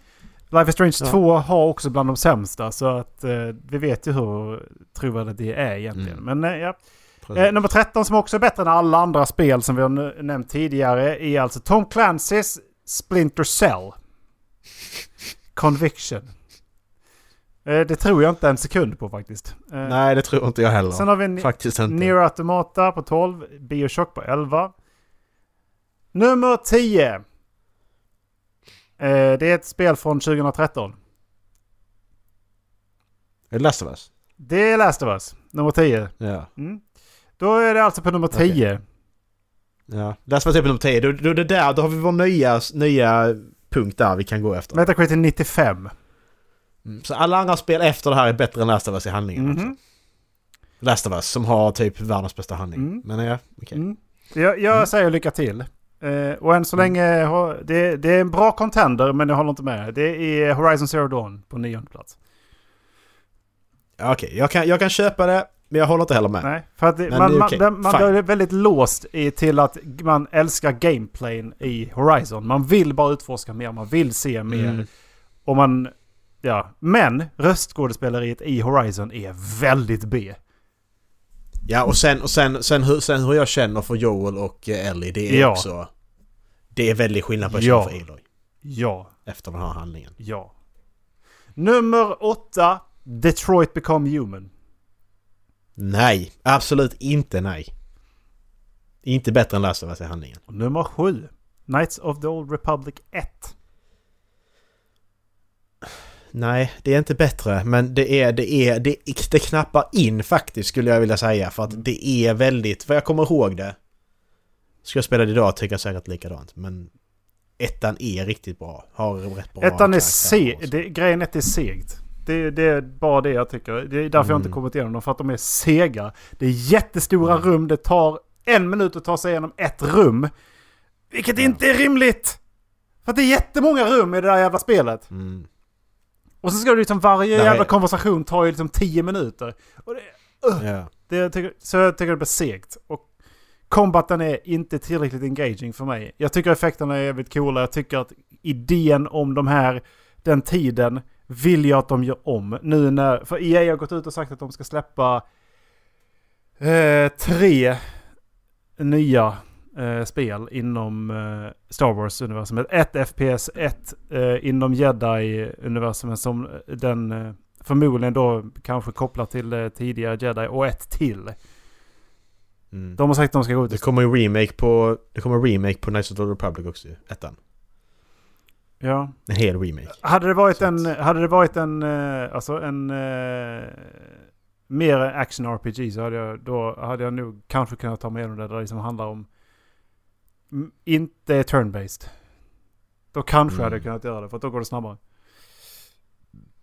Life is Strange Ja. 2 har också bland de sämsta så att eh, vi vet ju hur trovärdigt det är egentligen. Mm. Men eh, ja. Eh, nummer 13 som också är bättre än alla andra spel som vi har nämnt tidigare är alltså Tom Clancy's Splinter Cell. Conviction. Eh, det tror jag inte en sekund på faktiskt. Eh, Nej, det tror inte jag heller. Sen har vi Faktiskt inte. Nier Automata på 12, Bioshock på 11. Nummer 10. Eh, det är ett spel från 2013. Är det Last of Us? Det är Last of Us, nummer 10. Ja. Mm. Då är det alltså på nummer 10. ja. Last of Us är på nummer 10. Då, då, det där, då har vi vår nya, nya punkt där vi kan gå efter. Metacritic 95. Mm. Så alla andra spel efter det här är bättre än Last of Us i handlingen Mhm. också. Last of Us som har typ världens bästa handling. Mm. Men ja, okej. Mm. Jag, jag Mm. säger lycka till. Eh, och än så länge, har, det, det är en bra contender men jag håller inte med. Det är Horizon Zero Dawn på nionde plats. Ja, Okej, jag, kan, jag kan köpa det, men jag håller inte heller med. Nej, för att det, man, det är man, man blir väldigt låst i, till att man älskar gameplayn i Horizon. Man vill bara utforska mer, man vill se mer. Mm. Och man... Ja, men röstskådespeleriet i Horizon är väldigt B. Ja, och sen, och sen, sen, hur, sen hur jag känner för Joel och eh, Ellie, det är Ja. också... Det är väldigt skillnad på att Ja. känna för Aloy. Ja, Efter den här handlingen. ja. Nummer åtta. Detroit Become Human. Nej, absolut inte nej. Inte bättre än Last of Us i handlingen. Nummer sju. Knights of the Old Republic 1. Nej, det är inte bättre, men det är, det är, det, det knappar in faktiskt skulle jag vilja säga. För att det är väldigt, vad jag kommer ihåg det. Ska jag spela det idag tycker jag säkert likadant, men ettan är riktigt bra. Har rätt bra Ettan är seg. grejen är att det är segt. Det, det är bara det jag tycker. Det är därför jag inte Mm. kommit igenom dem. För att de är sega. Det är jättestora Mm. rum. Det tar en minut att ta sig igenom ett rum. Vilket Ja. inte är rimligt! För att det är jättemånga rum i det där jävla spelet. Mm. Och så ska du liksom varje Nej. jävla konversation ta ju liksom 10 minuter. Och det, Ja. det jag tycker, så jag tycker det blir segt. Och combaten är inte tillräckligt engaging för mig. Jag tycker effekterna är jävligt coola. Jag tycker att idén om de här, den tiden, vill jag att de gör om. Nu när, för EA har gått ut och sagt att de ska släppa eh, tre nya eh, spel inom eh, Star Wars-universumet. Ett FPS, ett eh, inom Jedi-universumet som den eh, förmodligen då kanske kopplat till eh, tidigare Jedi och ett till. Mm. De har sagt att de ska gå ut Det kommer en remake på... Det kommer en remake på Knights of the Republic också ettan. Ja. En hel remake. Hade det varit Så en... att- Hade det varit en... eh, Alltså en... eh, mer action RPG så hade jag... Då hade jag nog kanske kunnat ta med igenom det där det liksom handlar om... Inte turn-based. Då kanske Mm. hade jag kunnat göra det för då går det snabbare.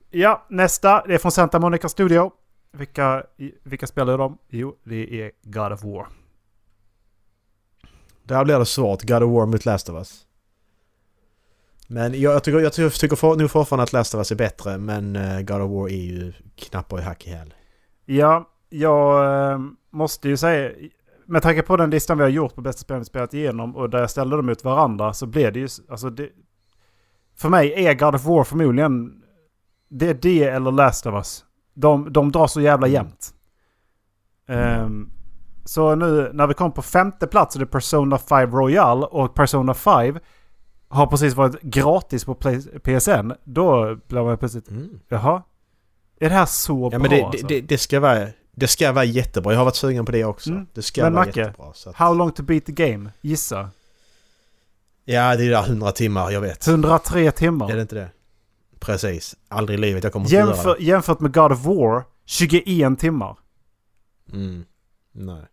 Ja, nästa. Det är från Santa Monica Studio. Vilka, vilka spelar de? Jo, det är God of War. Där blir det svårt. God of War mot Last of Us. Men jag, jag tycker, jag tycker, for, nu fortfarande att Last of Us är bättre, men eh, God of War är ju knappar i hack i häl. Ja, jag eh, måste ju säga, med tanke på den listan vi har gjort på bästa spelen vi spelat igenom och där jag ställde dem mot varandra så blev det ju, alltså det, För mig är God of War förmodligen, det är det eller Last of Us. De, de drar så jävla Mm. jämnt. Ehm, så nu när vi kom på femte plats är det Persona 5 Royal och Persona 5 har precis varit gratis på PSN. Då blir man plötsligt, Mm. jaha? Är det här så Ja bra men det, alltså? det, det, det ska vara... Det ska vara jättebra. Jag har varit sugen på det också. Mm. Det ska Men vara Macke, jättebra. Så att, How long to beat the game? Gissa. ja, det är där 100 timmar, jag vet. 103 timmar. Är det inte det? Precis. Aldrig i livet jag kommer att göra Jämför, jämfört med God of War, 21 timmar. det. Mm. Nej.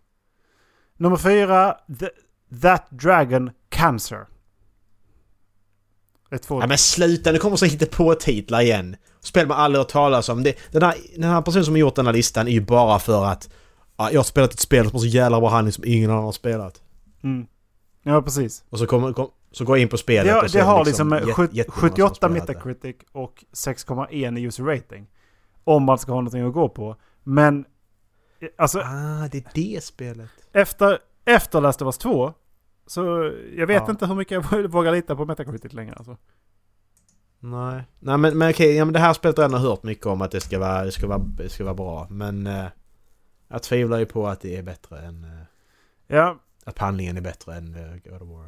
Nummer fyra, The, That Dragon Cancer. Två... Ja, men sluta, nu kommer så hitta på titlar igen. Spel man aldrig hört talas om. Det, den, här, den här personen som har gjort den här listan är ju bara för att ja, jag har spelat ett spel som har så jävla bra handling som ingen annan har spelat. Mm. Ja, precis. Och så, kommer, kom, så går jag in på spelet Det, och så det har liksom jät- sju- jättemånga som har 78 spelat det. Metacritic och 6,1 i user rating. Om man ska ha någonting att gå på. Men, eh, alltså Ah, det är det spelet. efter, efter Last of Us 2 så jag vet Ja. inte hur mycket jag vågar lita på Metacritic längre alltså. Nej. Nej men, men okej, ja, men det här spelet har jag ändå hört mycket om att det ska vara, det ska vara, det ska vara bra. Men eh, jag tvivlar ju på att det är bättre än... Eh, Ja, att handlingen är bättre än eh, God of War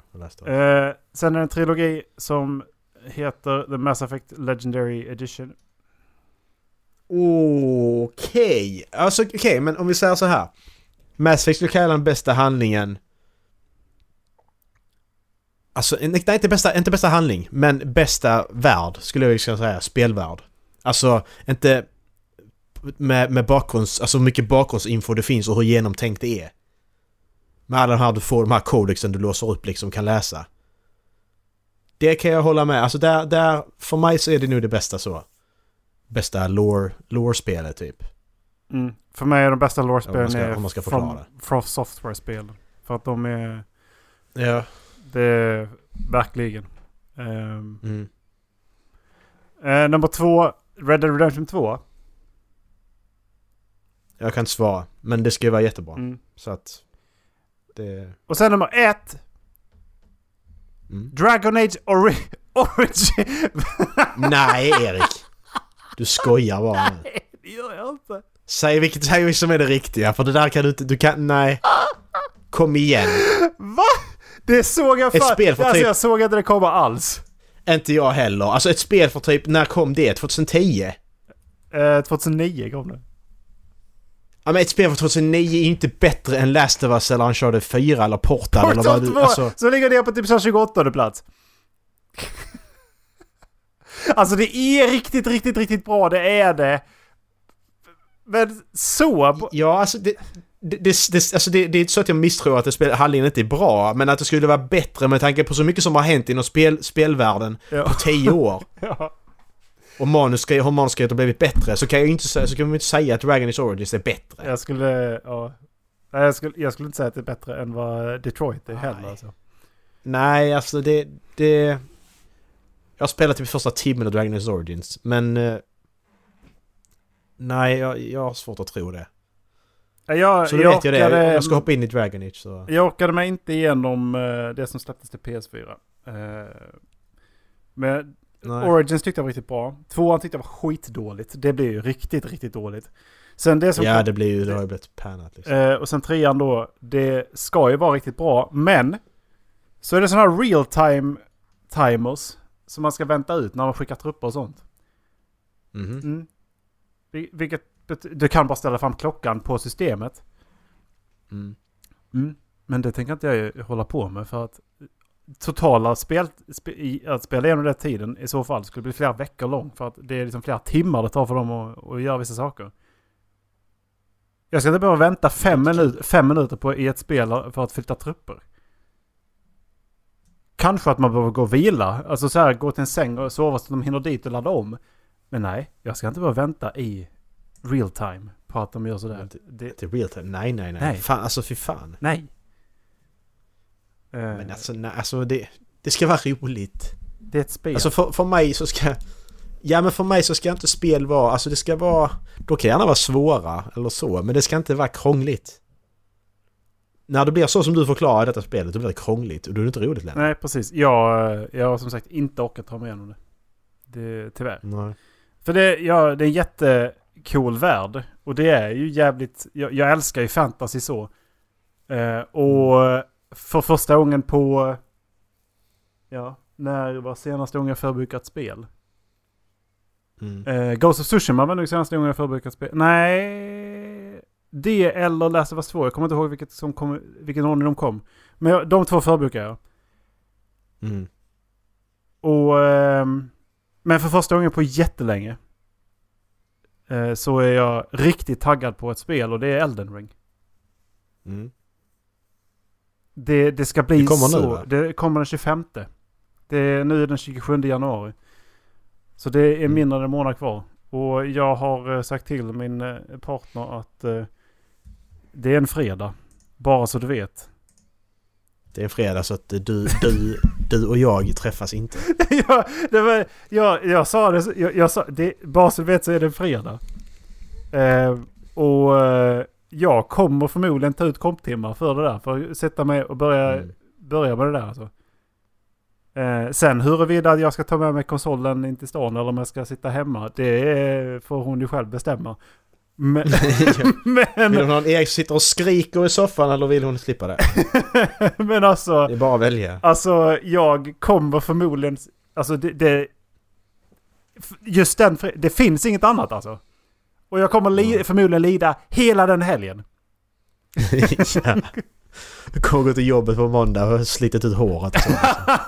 eh, sen är det en trilogi som heter The Mass Effect Legendary Edition. Okej, alltså okej men om vi säger så här. Mass Effect skulle kalla den bästa handlingen. Alltså, nej inte bästa, inte bästa handling, men bästa värld skulle jag säga. Spelvärld. Alltså, inte med, med bakgrunds, alltså hur mycket bakgrundsinfo det finns och hur genomtänkt det är. Med alla de här du får, de här kodexen du låser upp liksom kan läsa. Det kan jag hålla med. Alltså där, där, för mig så är det nu det bästa så. Bästa lore, lore-spelet typ. Mm. För mig är de bästa Om man lore-spelen ska- är om man ska Software-spel. För att de är... Ja. Det är verkligen. Ehm, Mm. eh, nummer två, Red Dead Redemption 2. Jag kan inte svara, men det ska ju vara jättebra. Mm. Så att... Det... Och sen nummer ett, Mm. Dragon Age Ori- Origin. Nej, Erik! Du skojar bara nu. det gör jag inte. Säg vilket, säg som är det riktiga, för det där kan du inte... Du kan... Nej. Kom igen. Va? Det såg jag Ett fan. spel för alltså, typ- jag såg inte det komma alls. Inte jag heller. Alltså ett spel för typ... När kom det? 2010? Eh, 2009 kom det. Ja men ett spel för 2009 är ju inte bättre än Last of Us eller Uncharted 4 eller Portal eller vad Portal du... 2, Alltså... så ligger det på typ så här 28 plats. alltså det är riktigt, riktigt, riktigt bra. Det är det. Men så... Ja, alltså det... Det, det, det, alltså det, det är inte så att jag misstror att det spel, handlingen inte är bra, men att det skulle vara bättre med tanke på så mycket som har hänt inom spel, spelvärlden Ja. på 10 år. Ja. Och manuskrivet har manuskrivet har blivit bättre så kan jag inte, säga- så kan man inte säga att Dragon Age Origins är bättre. Jag skulle... Ja. Jag skulle, jag skulle inte säga att det är bättre än vad Detroit är heller. Nej. Alltså. Nej, alltså det... det jag har spelat typ första timmen av Dragon Age Origins, men... eh, nej, jag, jag har svårt att tro det. Jag, Så jag vet jag det. Om jag ska hoppa in i Dragon Age så... Jag orkade mig inte igenom eh, det som släpptes till PS4. Eh, men Nej. Origins tyckte jag var riktigt bra. Tvåan tyckte jag var skitdåligt. Det blev ju riktigt, riktigt dåligt. Sen det som Ja, kom- det blir ju... Det har ju blivit pannat liksom. Eh, och sen trean då, det ska ju vara riktigt bra. Men så är det sådana här real time timers som man ska vänta ut när man skickar trupper och sånt. Mhm. Mm. Vil- Vilket du kan bara ställa fram klockan på systemet. Mm. Mm. Men det tänker inte jag hålla på med för att totala spel, spe, i, att spela igenom den tiden i så fall skulle bli flera veckor lång. För att det är liksom flera timmar det tar för dem att, att göra vissa saker. Jag ska inte behöva vänta fem, minut, fem minuter på, i ett spel för att flytta trupper. Kanske att man behöver gå och vila. Alltså så här, gå till en säng och sova så att de hinner dit och ladda om. Men nej, jag ska inte behöva vänta i real time på att de gör sådär. Det, Till real time? Nej, nej, nej. Nej. Fan, alltså fy fan. nej. Eh, Men alltså, nej, alltså det, det ska vara roligt. det är ett spel. Alltså för, för mig så ska... Ja men för mig så ska inte spel vara... Alltså det ska vara... Då kan det gärna vara svåra eller så, men det ska inte vara krångligt. När det blir så som du förklarar detta spelet, då blir det krångligt och då är det inte roligt längre. Nej, precis. Jag, jag har som sagt inte orkat ta mig igenom det. det tyvärr. Nej. För det, ja, det är en jättecool värld. Och det är ju jävligt... Jag, jag älskar ju fantasy så. Eh, och för första gången på... Ja, när var senaste gången jag förbrukade ett spel? Mm. Eh, Ghost of Tsushima var nog senaste gången jag förbrukade ett spel. Nej... Det eller Last of Us 2. Jag kommer inte ihåg vilket som kom, vilken ordning de kom. Men jag, de två förbrukar jag. Mm. Och, ehm, men för första gången på jättelänge eh, så är jag riktigt taggad på ett spel och det är Elden Ring. Mm. Det, det ska bli Det kommer nu, så. va? det kommer den 25. Det är nu den 27 januari. Så det är Mm. mindre än en månad kvar. Och jag har eh, sagt till min eh, partner att eh, det är en fredag. Bara så du vet. Det är en fredag så att du, du, du och jag träffas inte. ja, det var, jag, jag sa det, jag, jag sa, det, bara så du vet så är det fredag. Eh, och eh, jag kommer förmodligen ta ut komptimmar för det där. För att sätta mig och börja, Mm. börja med det där alltså. Eh, sen huruvida jag ska ta med mig konsolen in till stan eller om jag ska sitta hemma. Det får hon ju själv bestämma. Men, men, Vill hon ha en Erik som sitter och skriker i soffan eller vill hon slippa det? men alltså. Det är bara att välja. Alltså jag kommer förmodligen... Alltså det... det just den... Det finns inget annat alltså. Och jag kommer li, förmodligen lida hela den helgen. ja. Du kommer gå till jobbet på måndag och har slitit ut håret.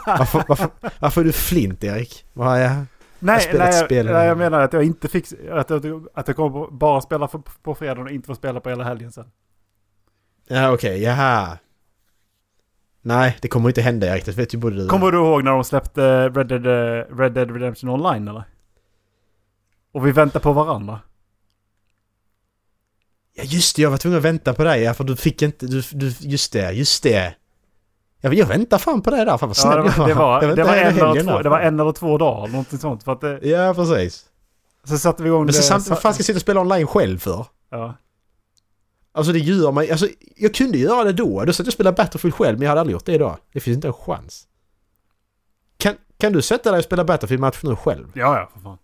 Varför, varför, varför är du flint Erik? Vad är... Nej, nej, jag, nej, jag menar att jag inte fick... Att jag, att jag kommer bara spela på, på fredagen och inte få spela på hela helgen sen. Ja okej, jaha. Nej, det kommer inte hända. Det vet ju både du Kommer du ihåg när de släppte Red Dead, eh, Red Dead Redemption Online eller? Och vi väntar på varandra. Ja just det, jag var tvungen att vänta på dig ja, för du fick inte... Du, du, just det, just det. Jag, jag väntar fan på dig där. Fan vad Ja, snäll det, var, det, var, Jag det, var en eller två, där. det var en eller två dagar, någonting sånt. För att det, Ja, precis. så satte vi igång Men så det. samtidigt, vad fan ska jag sitta och spela online själv för? ja. Alltså det gör man Alltså jag kunde göra det då. Då satt jag och spelade Battlefield själv men jag hade aldrig gjort det idag. Det finns inte en chans. Kan, kan du sätta dig och spela Battlefield-match nu själv? ja, ja, för fan.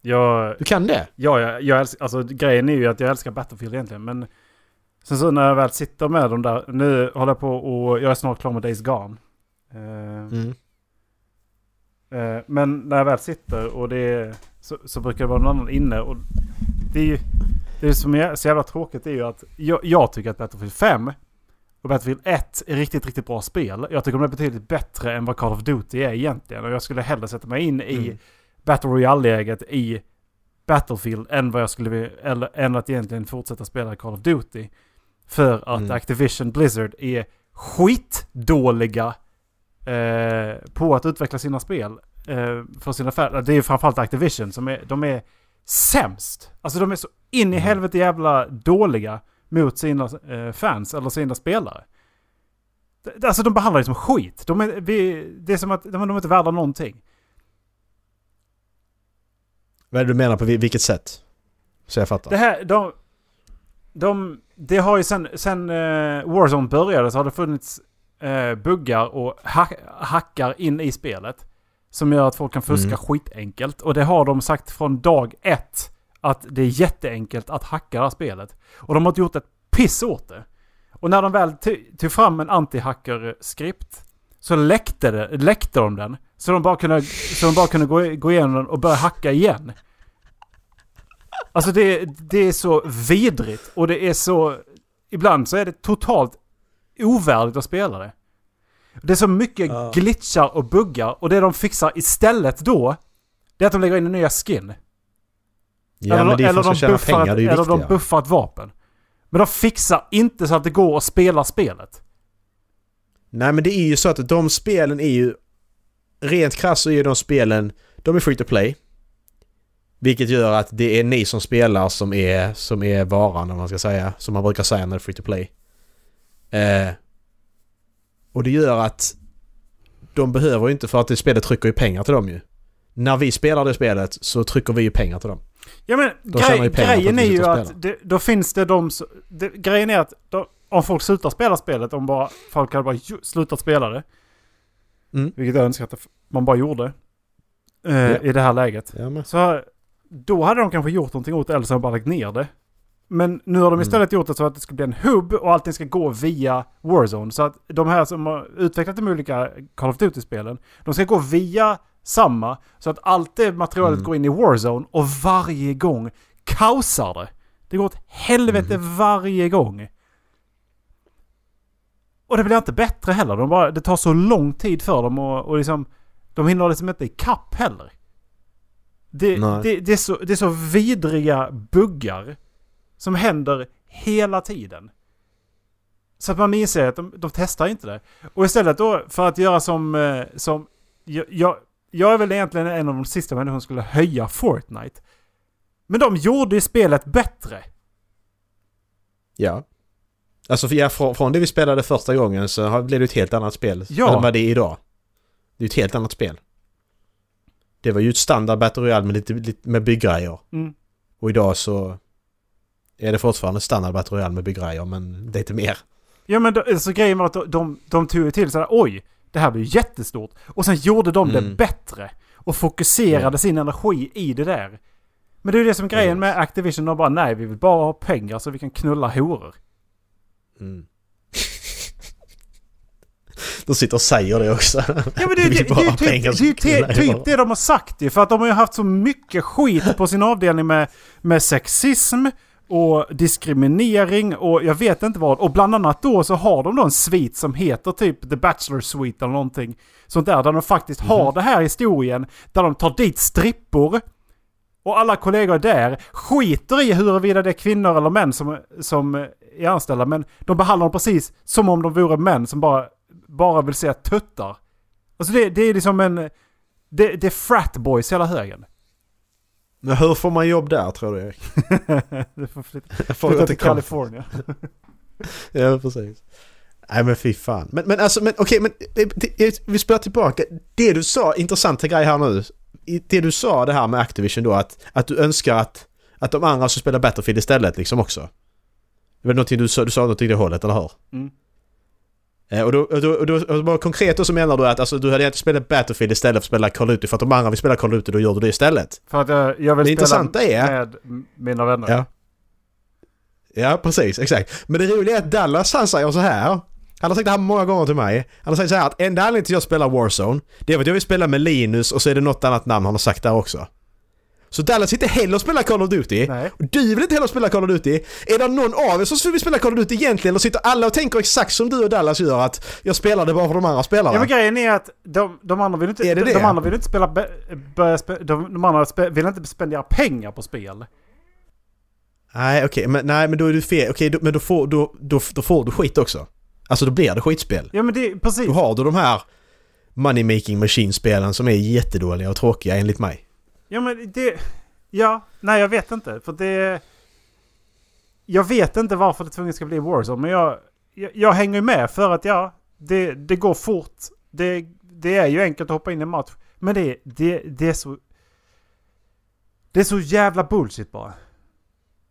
Jag, Du kan det? ja, jag, jag älskar, alltså grejen är ju att jag älskar Battlefield egentligen. Men sen så när jag väl sitter med dem där. Nu håller jag på och jag är snart klar med Days Gone. Eh, Mm. Eh, Men när jag väl sitter och det är, så, så brukar det vara någon annan inne. Och det är ju, det som är så jävla tråkigt är ju att jag, jag tycker att Battlefield 5 och Battlefield 1 är riktigt, riktigt bra spel. Jag tycker de är betydligt bättre än vad Call of Duty är egentligen. Och jag skulle hellre sätta mig in i Mm. Battle Royale-läget i Battlefield än vad jag skulle vilja, eller än att egentligen fortsätta spela Call of Duty. För att Mm. Activision Blizzard är skitdåliga eh, på att utveckla sina spel. Eh, för sina fans. Det är ju framförallt Activision som är, de är sämst. Alltså de är så in i Mm. helvete jävla dåliga mot sina eh, fans eller sina spelare. Alltså de behandlar det som skit. De är, vi, det är som att de, är inte värda någonting. Vad är det du menar på vi- vilket sätt? Så jag fattar. Det här, de... De... Det har ju sen, sen eh, Warzone började så har det funnits eh, buggar och ha, hackar in i spelet. Som gör att folk kan fuska Mm. skitenkelt. Och det har de sagt från dag ett. Att det är jätteenkelt att hacka det här spelet. Och de har inte gjort ett piss åt det. Och när de väl tog fram en anti-hacker-skript. Så läckte, det, läckte de den. Så de bara kunde, så de bara kunde gå, gå igenom den och börja hacka igen. Alltså det, det är så vidrigt och det är så... Ibland så är det totalt ovärdigt att spela det. Det är så mycket Ja. glitchar och buggar och det de fixar istället då, det är att de lägger in en nya skin. Ja eller men det är eller de buffar pengar, det är ju Eller de buffar ett vapen. Men de fixar inte så att det går att spela spelet. Nej men det är ju så att de spelen är ju... Rent krasst så är ju de spelen... De är free to play. Vilket gör att det är ni som spelar som är, som är varan om man ska säga. Som man brukar säga när det är free to play. Eh, och det gör att de behöver ju inte för att det spelet trycker ju pengar till dem ju. När vi spelar det spelet så trycker vi ju pengar till dem. Ja men De grej, grejen är ju att det, då finns det de som... Det, grejen är att då, om folk slutar spela spelet, om bara folk hade bara slutat spela det. Mm. Vilket jag önskar att man bara gjorde. Eh, Ja. I det här läget. Ja. Så då hade de kanske gjort någonting åt det eller så har de bara lagt ner det. Men nu har de Mm. istället gjort det så att det ska bli en hubb och allting ska gå via Warzone. Så att de här som har utvecklat de olika Call of Duty-spelen, de ska gå via samma. Så att allt det materialet Mm. går in i Warzone och varje gång kaosar det. Det går åt helvete Mhm. varje gång. Och det blir inte bättre heller. De bara, det tar så lång tid för dem och, och liksom, de hinner liksom inte ikapp heller. Det, det, det, är så, det är så vidriga buggar som händer hela tiden. Så att man inser att de, de testar inte det. Och istället då för att göra som... eh, som jag, jag, är väl egentligen en av de sista människorna som skulle höja Fortnite. Men de gjorde ju spelet bättre. Ja. Alltså ja, från, från det vi spelade första gången så blev det ett helt annat spel. Ja. Än vad det är idag. Det är ett helt annat spel. Det var ju ett standard Battle Royale med lite, lite med bygggrejer. Mm. Och idag så är det fortfarande standard Battle Royale med bygggrejer men det är inte mer. Ja men då, alltså, grejen var att de, de, de tog ju till sådär oj, det här blir jättestort. Och sen gjorde de det Mm. bättre. Och fokuserade Mm. sin energi i det där. Men det är ju det som är grejen med Activision. De bara nej, vi vill bara ha pengar så vi kan knulla horor. Mm. De sitter och säger det också. Ja men det, det, det, det, typ, det är ju knullar ty, typ horor. det de har sagt ju. För att de har ju haft så mycket skit på sin avdelning med, med sexism och diskriminering och jag vet inte vad. Och bland annat då så har de då en svit som heter typ The Bachelor Suite eller någonting. Sånt där, där de faktiskt Mhm. har det här historien. Där de tar dit strippor. Och alla kollegor där skiter i huruvida det är kvinnor eller män som, som är anställda. Men de behandlar dem precis som om de vore män som bara, bara vill se tuttar. Alltså det, det är liksom en... Det, det är frat boys hela högen. Men hur får man jobb där tror du Erik? Det får flytta, flytta till. Kalifornien. Ja, precis. Nej men fy fan. Men, men alltså, men okej, men det, vi spelar tillbaka. Det du sa, intressanta grej här nu. Det du sa det här med Activision då, att, att du önskar att, att de andra skulle spela Battlefield istället liksom också. Det var någonting du sa, du sa något i det hållet, eller hur? Mm. Eh, Och då, och då, och då, och bara konkret då så menar du att alltså, du hade inte spelat Battlefield istället för att spela Call of Duty för att de andra vill spela Call of Duty, då gör du det istället. För att jag, jag vill Det spela intressanta är- med mina vänner. Ja. Ja, precis. Exakt. Men det roliga är att Dallas han säger så här. Han har sagt det här många gånger till mig. Han har sagt så här att enda anledningen till att jag spelar Warzone, det är för att jag vill spela med Linus och så är det något annat namn han har sagt där också. Så Dallas inte heller och spelar Call of Duty. Nej. Och du vill inte heller spela Call of Duty. Är det någon av er som vill spela Call of Duty egentligen? Eller sitter alla och tänker exakt som du och Dallas gör att jag spelar det bara för de andra spelarna? Ja men grejen är att de, de andra vill inte, Är det de, det? de andra vill inte spela, be, spe, de, de andra spe, vill inte spendera pengar på spel. Nej okej, men, nej, men då är du fel. Okej, då, men då får, då, då, då får du skit också. Alltså då blir det skitspel. Ja men det, precis. Då har du de här Money Making Machine-spelen som är jättedåliga och tråkiga enligt mig. Ja men det... Ja, nej jag vet inte. För det... Jag vet inte varför det tvunget ska bli Warzone. Men jag, jag, jag hänger ju med för att ja, det, det går fort. Det, det är ju enkelt att hoppa in i en match. Men det, det, det är så... Det är så jävla bullshit bara.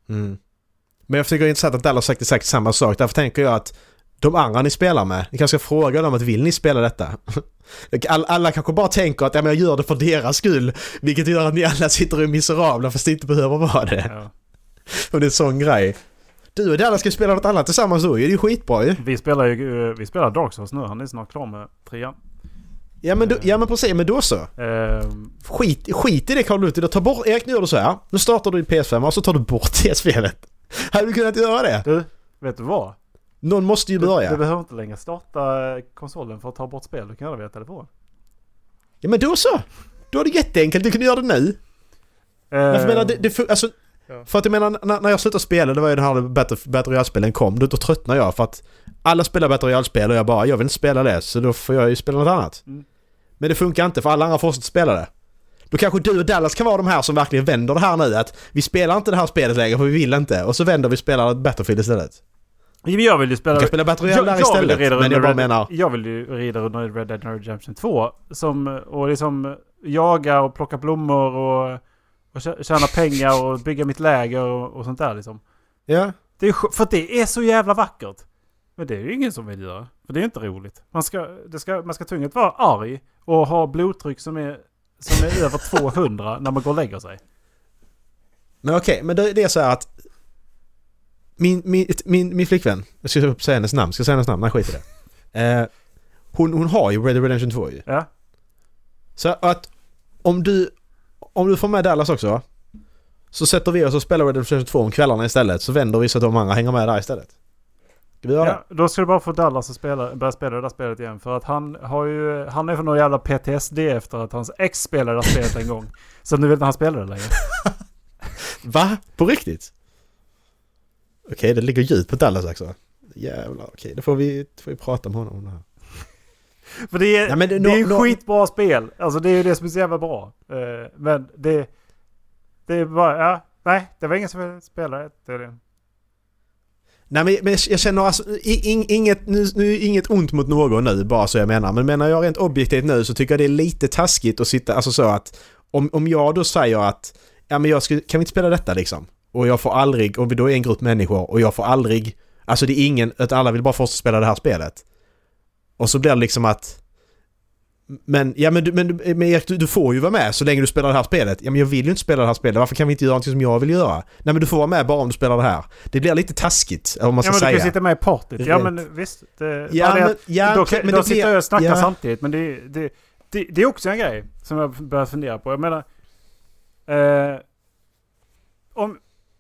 Mm. Men jag tycker det är intressant att Dallas har sagt exakt samma sak. Därför tänker jag att de andra ni spelar med, ni kanske ska fråga dem att vill ni spela detta? All, alla kanske bara tänker att ja, men jag gör det för deras skull. Vilket gör att ni alla sitter och är miserabla fast det inte behöver vara det. Ja. Och det är en sån grej. Du och Dallas ska spela något annat tillsammans då. Det är ju skitbra ju. Vi spelar ju eh, vi spelar Dark Souls nu. Han är snart klar med trean. Ja men, då, ja men precis, men då så. Ehm, Skit, skit i det Duty. Då ta bort, Erik nu gör du så här. Nu startar du i PS5 och så tar du bort det spelet. Hade du kunnat göra det? du, vet du vad? Någon måste ju Du, börja. du behöver inte längre starta konsolen för att ta bort spel. Du kan göra det via telefon. Ja men då så! Då är det jätteenkelt, du kan göra det nu. För, jag menar, det, det, för, alltså, Ja. för att jag menar, när, när jag slutade spela, det var ju den här Battle, Battle Royale-spelen kom, då, då tröttnade jag för att alla spelar Battle Royale-spel och jag bara, jag vill inte spela det, så då får jag ju spela något annat. Mm. Men det funkar inte, för alla andra fortsätter spela det. Då kanske du och Dallas kan vara de här som verkligen vänder det här nu, att vi spelar inte det här spelet längre för vi vill inte, och så vänder vi och spelar Battlefield istället. Men Jag vill ju Vi spela... kan spela Battle Royale vill istället, rida men jag bara Red- menar... Jag vill ju rida under Red Dead Redemption 2. Som, och liksom jaga och plocka blommor och, och tjä- tjäna pengar och bygga mitt läger och, och sånt där liksom. Ja. Det är, för det är så jävla vackert. Men det är ju ingen som vill göra. För det är inte roligt. Man ska, det ska, man ska tvunget vara arg och ha blodtryck som är, som är över 200 när man går och lägger sig. Men okej, men det, det är så här att... Min, min, min, min flickvän, jag ska säga hennes namn, ska jag säga hennes namn? Nej skit i det. Eh, hon, hon har ju Red Dead Redemption 2 ju. Ja. Så att om du, om du får med Dallas också. Så sätter vi oss och spelar Red Dead Redemption 2 om kvällarna istället. Så vänder vi så att de andra hänger med där istället. Ska vi göra Ja, då ska du bara få Dallas att spela, börja spela det där spelet igen. För att han har ju... Han är för någon jävla PTSD efter att hans ex spelade det där spelet en gång. Så nu vill inte han spela det längre. Va? På riktigt? Okej, det ligger djupt på Dallas också. Jävlar, okej. Då får vi, då får vi prata med honom om det här. För det är, Ja, men det- det är ju nå- skitbra spel. Alltså det är ju det som är så jävla bra. Eh, men det... Det är bara... Ja, nej, det var ingen som ville spela det. det, är det. Nej men, men jag känner alltså, in, inget, nu, nu inget ont mot någon nu bara så jag menar. Men menar jag rent objektivt nu så tycker jag det är lite taskigt att sitta, alltså så att om, om jag då säger att ja men jag skulle, kan vi inte spela detta liksom? Och jag får aldrig, om vi då är en grupp människor och jag får aldrig, alltså det är ingen, att alla vill bara fortsätta spela det här spelet. Och så blir det liksom att Men, ja men, men, men Erik, du, du får ju vara med så länge du spelar det här spelet. Ja men jag vill ju inte spela det här spelet. Varför kan vi inte göra någonting som jag vill göra? Nej men du får vara med bara om du spelar det här. Det blir lite taskigt, om man ska Ja men du kan säga. sitta med i partyt. Ja men visst. Det, Ja, men- att ja, då, men då det sitter jag och snackar ja. samtidigt. Men det, det, det, det är också en grej som jag börjar fundera på. Jag menar... Eh, om,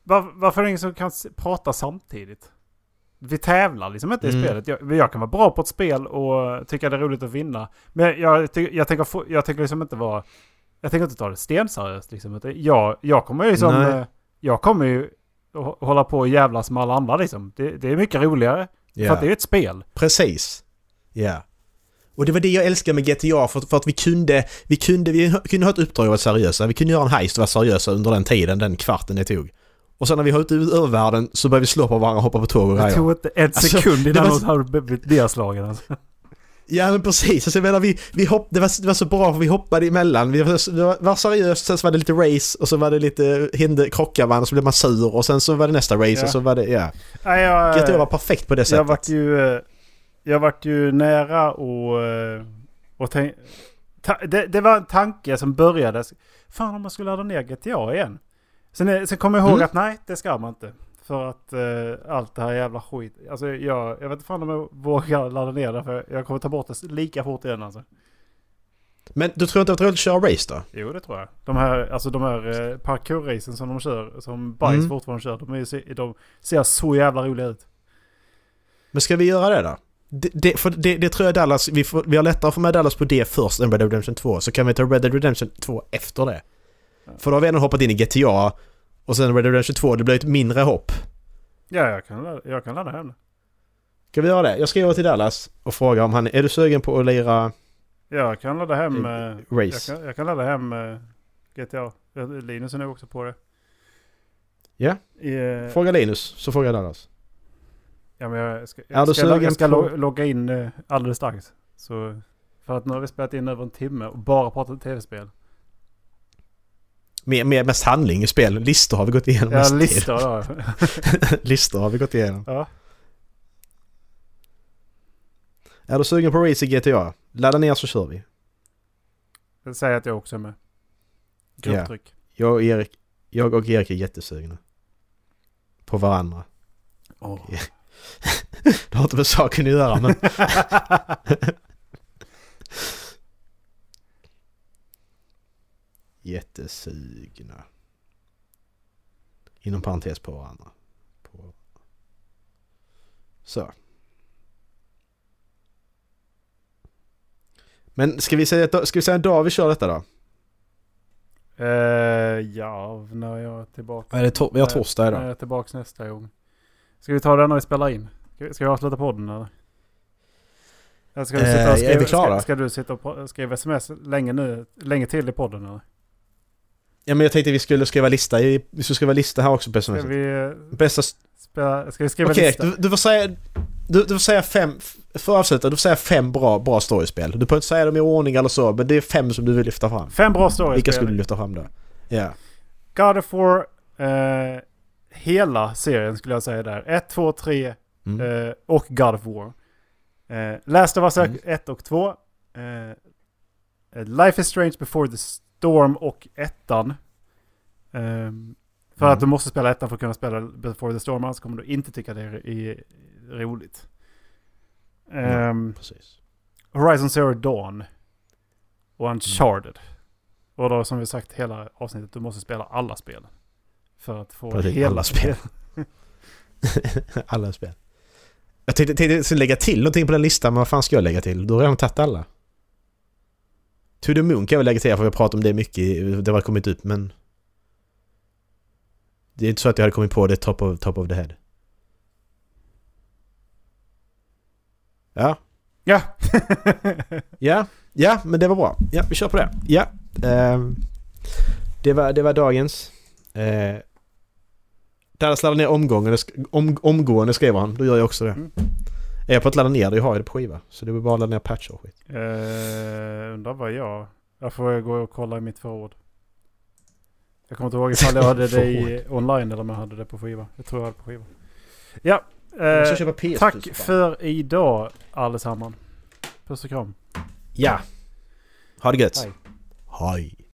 var, varför är det ingen som kan prata samtidigt? Vi tävlar liksom inte Mm. i spelet. Jag, jag kan vara bra på ett spel och tycka det är roligt att vinna. Men jag, ty, jag, tänker, jag tänker liksom inte vara... Jag tänker inte ta det stenseriöst liksom. Jag, jag kommer ju som... Nej. eh, Jag kommer ju att hålla på och jävlas med alla andra liksom. Det, det är mycket roligare. Ja. För att det är ett spel. Precis. Ja. Och det var det jag älskade med GTA för, för att vi kunde, vi kunde, vi kunde ha ett uppdrag och vara seriösa. Vi kunde göra en heist och vara seriösa under den tiden, den kvarten det tog. Och sen när vi var ute i övervärlden så började vi slå på varandra och hoppa på tåg och Det grejer. tog inte en Alltså, sekund det innan var någon så- hade blivit nedslagen alltså. Ja men precis, alltså, jag menar, vi, vi hopp, det, var, det var så bra för vi hoppade emellan. Vi var, det var, var seriöst, sen så var det lite race och så var det lite hinder, krockar man och så blev man sur och sen så var det nästa race Ja. och så var det, ja. Nej, jag, GTA var perfekt på det jag sättet. vart ju... eh, Jag vart ju nära och... eh, och tänk, ta, det, det var en tanke som började. Fan om man skulle ladda ner GTA igen. Sen, sen kom jag ihåg Mm. att nej, det ska man inte. För att eh, allt det här jävla skit. Alltså jag, jag vet inte fan om jag vågar ladda ner det. För jag kommer ta bort det lika fort igen alltså. Men du tror inte att det är roligt att köra race då? Jo det tror jag. De här, alltså de här eh, parkour-racen som de kör. Som bajs Mm. fortfarande kör. De, är, de ser så jävla roliga ut. Men ska vi göra det då? Det, det, för det, det tror jag Dallas, vi, får, vi har lättare att få med Dallas på det först än Red Dead Redemption 2. Så kan vi ta Red Dead Redemption 2 efter det. För då har vi ändå hoppat in i GTA och sen Red Dead Redemption 2, det blir ett mindre hopp. Ja, jag kan, jag kan ladda hem det. Ska vi göra det? Jag skriver till Dallas och frågar om han är du sugen på att lira Jag kan ladda hem... Eh, eh, Jag race? kan, jag kan ladda hem eh, GTA. Linus är nog också på det. Ja. I, eh, Fråga Linus, så frågar jag Dallas. ja, men jag ska, Är jag du ska, sugen jag ska på- lo- logga in eh, alldeles strax. Så, för att nu har vi spelat in över en timme och bara pratat tv-spel. Mer, mer, mest handling i spel. Listor har vi gått igenom Ja, listor då. Listor har vi gått igenom. ja. Är du sugen på race i GTA? Ladda ner så kör vi. Jag säger att jag också är med. Grupptryck. Jag och Erik, jag och Erik är jättesugna. På varandra. Åh. Det har inte med saken att göra men... Jättesugna. Inom parentes på varandra. På... Så. Men ska vi säga, ska vi säga en dag vi kör detta då? Eh, ja, när jag är tillbaka. Är det to- vi har Nej, torsdag När idag. jag är tillbaka nästa gång. Ska vi ta det när vi spelar in? Ska ska vi avsluta podden eller? Eller ska, du Eh, sitta och är vi skriva, klara? ska, ska du sitta och skriva sms länge, nu, länge till i podden eller? Ja men jag tänkte vi skulle skriva lista i, vi skulle skriva lista här också på Ska vi, eh, Bästa... spela, ska vi skriva Okej, lista? du, du får säga... Du, du får säga fem... För att avsluta, du får säga fem bra, bra storiespel. Du behöver inte säga dem i ordning eller så, men det är fem som du vill lyfta fram. Fem bra stories. Vilka skulle du lyfta fram då? Ja. God of War, eh, hela serien skulle jag säga där. 1, 2, 3 Mm. eh, och God of War. Eh, Last of Us Mm. 1 och 2. Eh, Life is Strange Before the Storm och ettan. Ehm, för Mm. att du måste spela ettan för att kunna spela Before the Storm, annars kommer du inte tycka det är, roligt. Ehm, Precis. Horizon Zero Dawn. Och Uncharted. Och då som vi sagt hela avsnittet, du måste spela alla spel. För att få Precis, hela alla spel. alla spel. Jag tänkte, tänkte lägga till någonting på den listan, men vad fan ska jag lägga till? Du har redan tagit alla. To the Moon kan jag väl lägga till, för jag pratar om det mycket, det har kommit upp, men... Det är inte så att jag hade kommit på det top of, top of the head. Ja, Ja. ja, ja, men det var bra. Ja, vi kör på det. Ja. ehm, det, var, det var dagens. Uh, Dallas laddar ner omgången, om, omgående skriver han. Då gör jag också det. Mm. Är jag på att ladda ner det, jag har ju det på skiva. Så det är bara att ladda ner patcher och skit. Uh, undrar vad jag... Jag får gå och kolla i mitt förråd. Jag kommer inte ihåg ifall jag hade det i online eller om jag hade det på skiva. Jag tror jag hade på skiva. Ja. Eh, köpa PS tack Plus, fan. för idag allesammans. Puss och kram. Ja. Ha det gött. Hej. Hej.